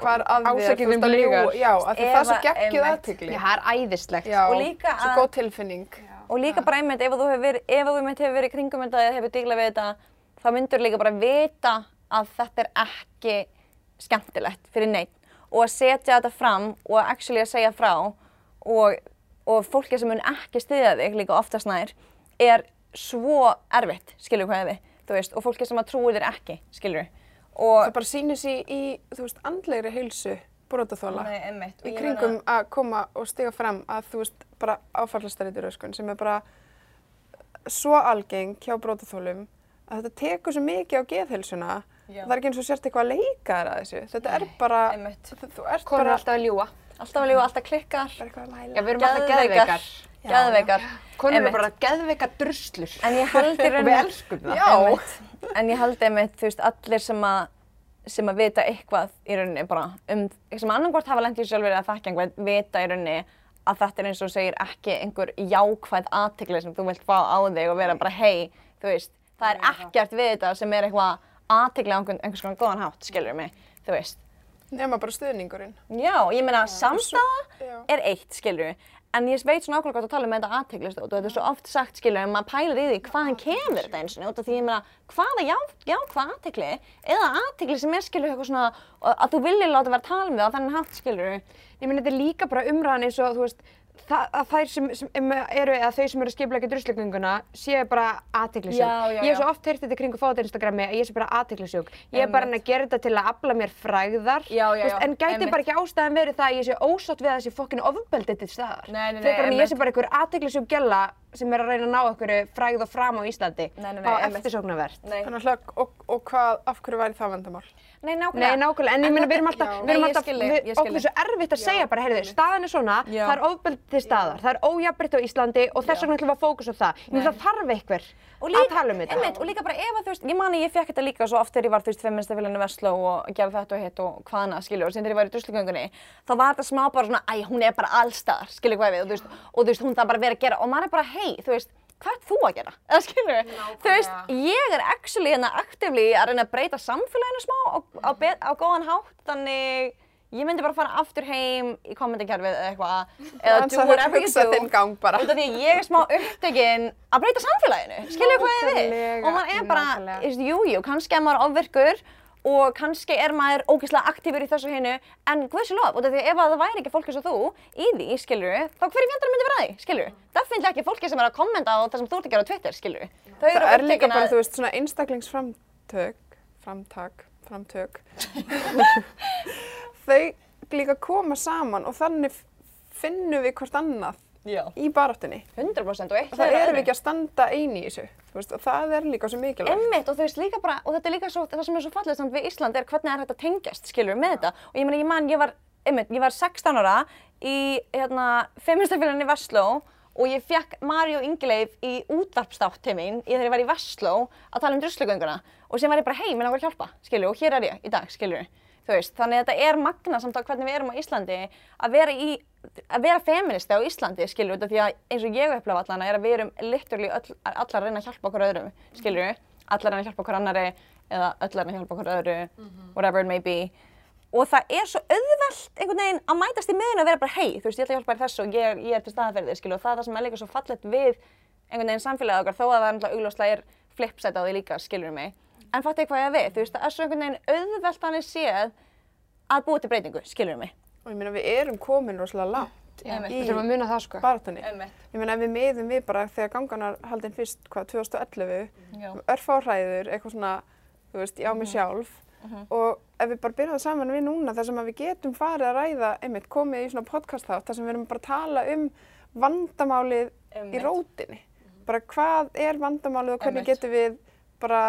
hvað er að þér, veist, um ljúga, já, það er svo einmitt. aðtigli. Já, það er æðislegt. Já, Og líka svo góð tilfinning. Og líka bara einmitt, ef þú hefur verið, ef þú einmitt hefur verið í kringum þetta eða hefur díglað við þetta, þá myndur líka bara vita að þetta er ekki skemmtilegt fyrir neitt. Og að setja þetta fram og að actually að segja frá og, og fólki sem mun ekki styðja þig líka oftast nær er svo erfitt, skilur hvað við, þú veist, og fólki sem að trúi þér ekki, skilur. Og Það bara sýnir sér í, þú veist, andlegri heilsu brotaþóla. Nei, Í kringum að koma og stiga fram að þú veist, bara áfallastæritur öskun sem er bara svo algeng hjá brótaþólum að þetta tekur svo mikið á geðhilsuna Já. það er ekki eins og sért eitthvað að leika þér að þessu þetta er bara, Einmitt. þú, þú ert Konur bara, alltaf að ljúa. Alltaf að lífa, alltaf klikkar. bara eitthvað að Já, læla við erum alltaf geðveikar. Geðveikar. Konur eru bara geðveikar druslur. En ég held í rauninni... við elskum það. Já. Einmitt. En ég held einmitt, þú veist, allir sem að sem að vita eitthvað í rauninni bara um, sem annarkvort hafa lent í sjálfur eða þekki einhvern, vita í rauninni að þetta er eins og segir ekki einhver jákvæð aðtikli sem þú vilt fá á þig og vera bara hei, þú veist, það er ekkert við þetta sem er eitthvað aðtikli á einhvers konar góðan hátt, skilur mig, þú veist. nema bara stuðningurinn Já, ég meina samstaða já. er eitt, skilur En ég veit svona ákveðlega gott að tala um þetta aðteglist og þetta er svo oft sagt, skilur, en maður pælir í því hvaðan kemur þetta eins og af því ég meina hvaða já, já hvað aðtegli eða aðtegli sem er, skilur, eitthvað svona að þú viljið láta vera að tala um þig á þennan hátt, skilur Ég meina, þetta er líka bara umræðan eins og, þú veist, það, að þær sem, sem em- eru, eða þau sem eru skiplega druslugönguna, séu bara aðteglisjúk. Ég hef svo oft heyrt þetta í kringu fót Instagrami að ég sé bara aðteglisjúk. Ég er bara að gera þetta til að afla mér frægðar, Já, já, já, en gæti einmitt. bara ekki ástæðan verið það að ég sé ósátt við að þessi fokkinu ofbeldi til staðar. Nei, nei, nei, Frekar en ég sé bara einhver aðteglisjúk gælla sem er að reyna að ná einhverju frægð og fram á Íslandi. Nei, nei, nei, á eftirsóknarvert. Þannig að og, og hvað, af hverju væri það vandamál? Nei nákvæmlega. Nei, nákvæmlega, en ég meina við erum alltaf, já. við erum alltaf, við, okkur er svo erfitt að segja bara, heyrðu, staðan er svona, Já. það er ofbeldi til staðar, það er ójafnbritt á Íslandi og þess vegna ætlum við að fókusa á það. Ég meina það þarf einhver Og að tala um þetta. einmitt, og líka bara ef að þú veist, ég mani ég fekk þetta líka svo oft þegar ég var, þú veist, feministafélaginu Vestló og gerði þetta og hitt og hvað annað, skilju, og sem þegar ég var í druslugöngunni, þá var þetta smá bara svona, æ, hún er bara allstaðar, skilju hvað við, og þú veist, og þú veist, það að er hei, þú veist, hvað ert þú að gera? Eða skilju, þú veist, ég er actually hérna actively að reyna að breyta samfélaginu smá á, á, bet- á góðan hátt, þannig ég myndi bara fara aftur heim í kommentarkerfið eða eitthvað, eða do að whatever you hugsa do. þinn gang bara. Út af því að ég er smá upptekinn að breyta samfélaginu, skilju hvað ég við? Og maður er bara, nákvæmlega. þú veist, jú, jú, kannski er maður ofvirkur og kannski er maður ógeðslega aktífur í þessu hinu, en guðsjólof, út af því ef að það væri ekki fólk eins og þú í því, skilju, þá hverju fjandar myndi vera því, skilju? Definitely ekki fólki sem er að kommenta á það sem þú ert að gera á Twitter, skilju. Þau Það er líka bara, þú veist, svona einstaklingsframtök, framtak, framtök, þau líka koma saman og þannig finnum við hvort annað Já. í baráttunni. 100% og eitt það erum við ekki að standa eini í þessu, veist, það er líka svo mikilvægt. Einmitt og og þetta er líka svo, það sem er svo fallið samt við Ísland er hvernig er þetta tengjast, skilur með þetta. Og ég meina, ég man, ég var, einmitt, ég var 16 ára í, hérna, feministafélaginu í Vestló og ég fekk Maríu Ingileif í útvarpstátt til mín í þegar ég var í Vestló að tala um druslugönguna. Og sem var ég bara, hei, mér langar að hjálpa, skilur, og hér er ég í dag, skilur. Þú veist, þannig að þetta er magna samt á hvernig við erum á Íslandi að vera í, að vera feministi á Íslandi, skilur, af því að eins og ég upplefa allan er að við erum literally öll, allar að reyna að hjálpa okkur öðrum, skilur, allar að reyna að hjálpa okkur annari eða öll að reyna að hjálpa okkur öðru, whatever it may be. Og það er svo auðvelt einhvern veginn að mætast í miðun og vera bara, hei, þú veist, ég ætla að hjálpa þér þessu og ég, ég er til staða fyrir þig, skilur, og það er það sem er líka svo fallegt við einhvern veginn samfélagið okkar, þó að það er náttúrulega augljóslega er flipsætt á því líka, skilur mig. En fattu hvað ég er við, þú veist, það er svo einhvern veginn auðvelt þannig séð að búa til breytingu, skilur mig. Og ég meina, við erum komin rosalega langt. Við að muna það sko. Einmitt. Ég meina, ef við miðum við bara þegar ganganar haldinn fyrst, hvað, 2011, Já. örfáhræður, eitthvað svona, þú veist, ég á mig sjálf. Og ef við bara byrjaðum saman við núna, þar sem að við getum farið að ræða, einmitt, komið í svona podcast þátt, þar sem við erum bara að tala um vandamálið í rótinni. Bara hvað er vandamálið og hvernig Einmitt. getum við bara,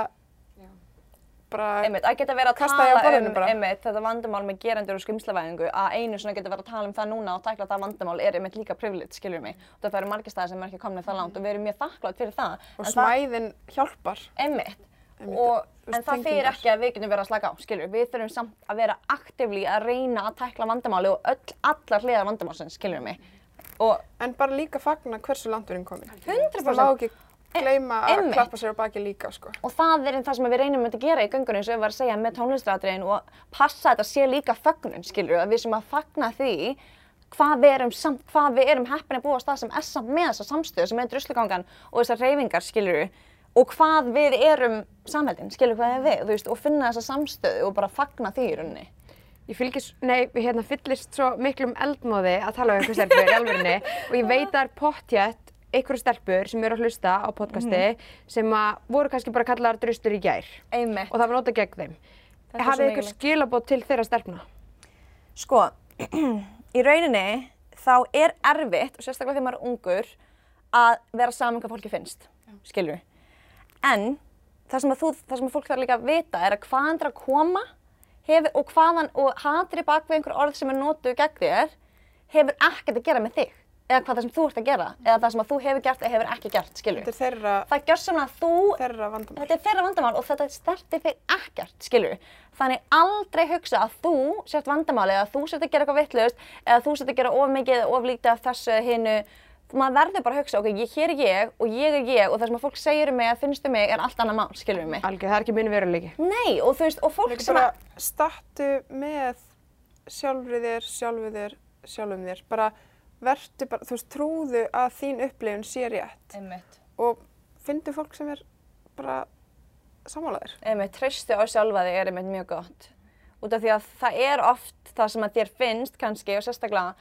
bara, Einmitt, að geta verið að tala um einmitt, þetta vandamál með gerendur og skrimslavæðingu að einu svona geta verið að tala um það núna og tækla það vandamál er einmitt líka privilege, skilur mig. Og það eru margir staðir sem er ekki komin það langt og við erum mjög þakklátt fyrir það. og En það- smæðin hjálpar. Einmitt. Einmitt, Og, veist, en það tengingar. ekki að við getum verið að slaka á, skilur. Við þurfum samt að vera aktivlí að reyna að tækla vandamáli og öll, allar hliðar vandamálsins, skilur mig. Og En bara líka fagna hversu langt við erum komin. 100%. Gleyma að klappa sér á baki líka, sko. Og það er það sem við reynum að gera í göngunum og við varum að segja með tónlistratriðin og passa að þetta sé líka fögnun, skilur að við sem að fagna því hvað við erum, samt, hvað við erum heppin að búa á stað sem er samt með þessa samstöðu sem er druslugangan og þessar reyfingar, skilur og hvað við erum samhældin, skilur hvað er við, þú veist, og finna þessa samstöðu og bara fagna því í rauninni. Ég fylgis, nei, við hérna fyllist svo miklum eldmóði að tala um einhver stelpur í alvörinni og ég veit að það er pottjætt einhverju stelpur sem eru að hlusta á podcasti sem að voru kannski bara kallar drustur í gær Einmitt. og það var notað gegn þeim. Hafið ykkur skilabót til þeirra stelpna? Sko, í rauninni þá er erfitt, og sérstaklega þegar maður er ungur, að vera saman hvað fólki finnst. skilur En það sem þú, það sem fólk þarf líka að vita er að hvaðan það er að koma hefur, og hvaðan, og hatri bak við einhver orð sem er notuð gegn þér hefur ekkert að gera með þig eða hvað það sem þú ert að gera eða það sem að þú hefur gert eða hefur ekki gert, skilur Þetta er þeirra, Það gjör sem að þú þeirra vandamál. þetta er þeirra vandamál og þetta stertir þig ekkert, skilur Þannig aldrei hugsa að þú sért vandamáli eða þú sért að gera eitthvað vittlust eða þú sért að gera of mikið eða of lítið af þessu hinu maður verður bara að hugsa, ok, ég, hér er ég og ég er ég og það sem að fólk segir um mig eða finnst um mig er allt annað mál, skilur mig Algjör, það er ekki minn veruleiki. Nei, og þú veist, og fólk sem að startu með sjálfri þér, sjálfu þér, sjálfum þér. Bara vertu bara, þú veist, trúðu að þín upplifun sé rétt Einmitt. og fyndu fólk sem er bara samálaðir. einmitt, treystu á sjálfa þig er einmitt mjög gott. Út af því að það er oft það sem að þér finnst kannski og sérstaklega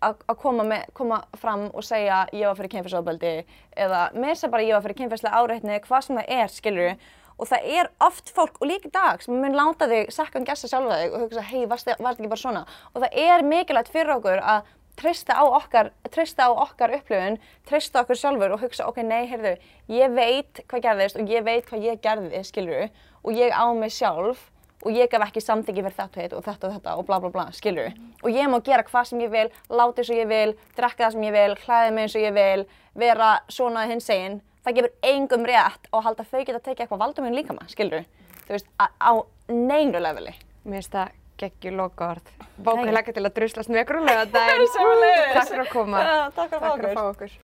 að að koma, með, koma fram og segja ég var fyrir kynfyrsofbeldi eða mér sem bara ég var fyrir kynfyrslega áreitni, hvað sem það er, skilur Og það er oft fólk, og líka í dag, sem mun láta þig second guessa sjálfa þig og hugsa, hei, varst það ekki bara svona? Og það er mikilvægt fyrir okkur að treysta á okkar, treysta á okkar upplifun, treysta okkur sjálfur og hugsa, ok, nei, heyrðu, ég veit hvað gerðist og ég veit hvað ég gerði, skilur og ég á mig sjálf og ég gaf ekki samþyggi fyrir þetta og þetta og þetta og bla bla bla, skilur Og ég má gera hvað sem ég vil, láta eins og ég vil, drekka það sem ég vil, klæða mig eins og ég vil, vera svona hins einn. Það gefur engum rétt og halda að þau geta tekið eitthvað valdum minn líka maður, skilur Þú veist, á, neinu leveli. Mér finnst það geggjur loka orð. Bókun leggja til að druslast með lögadaginn. Sömuleiðis. Takk fyrir að koma. Já, takk fyrir að fá okkur.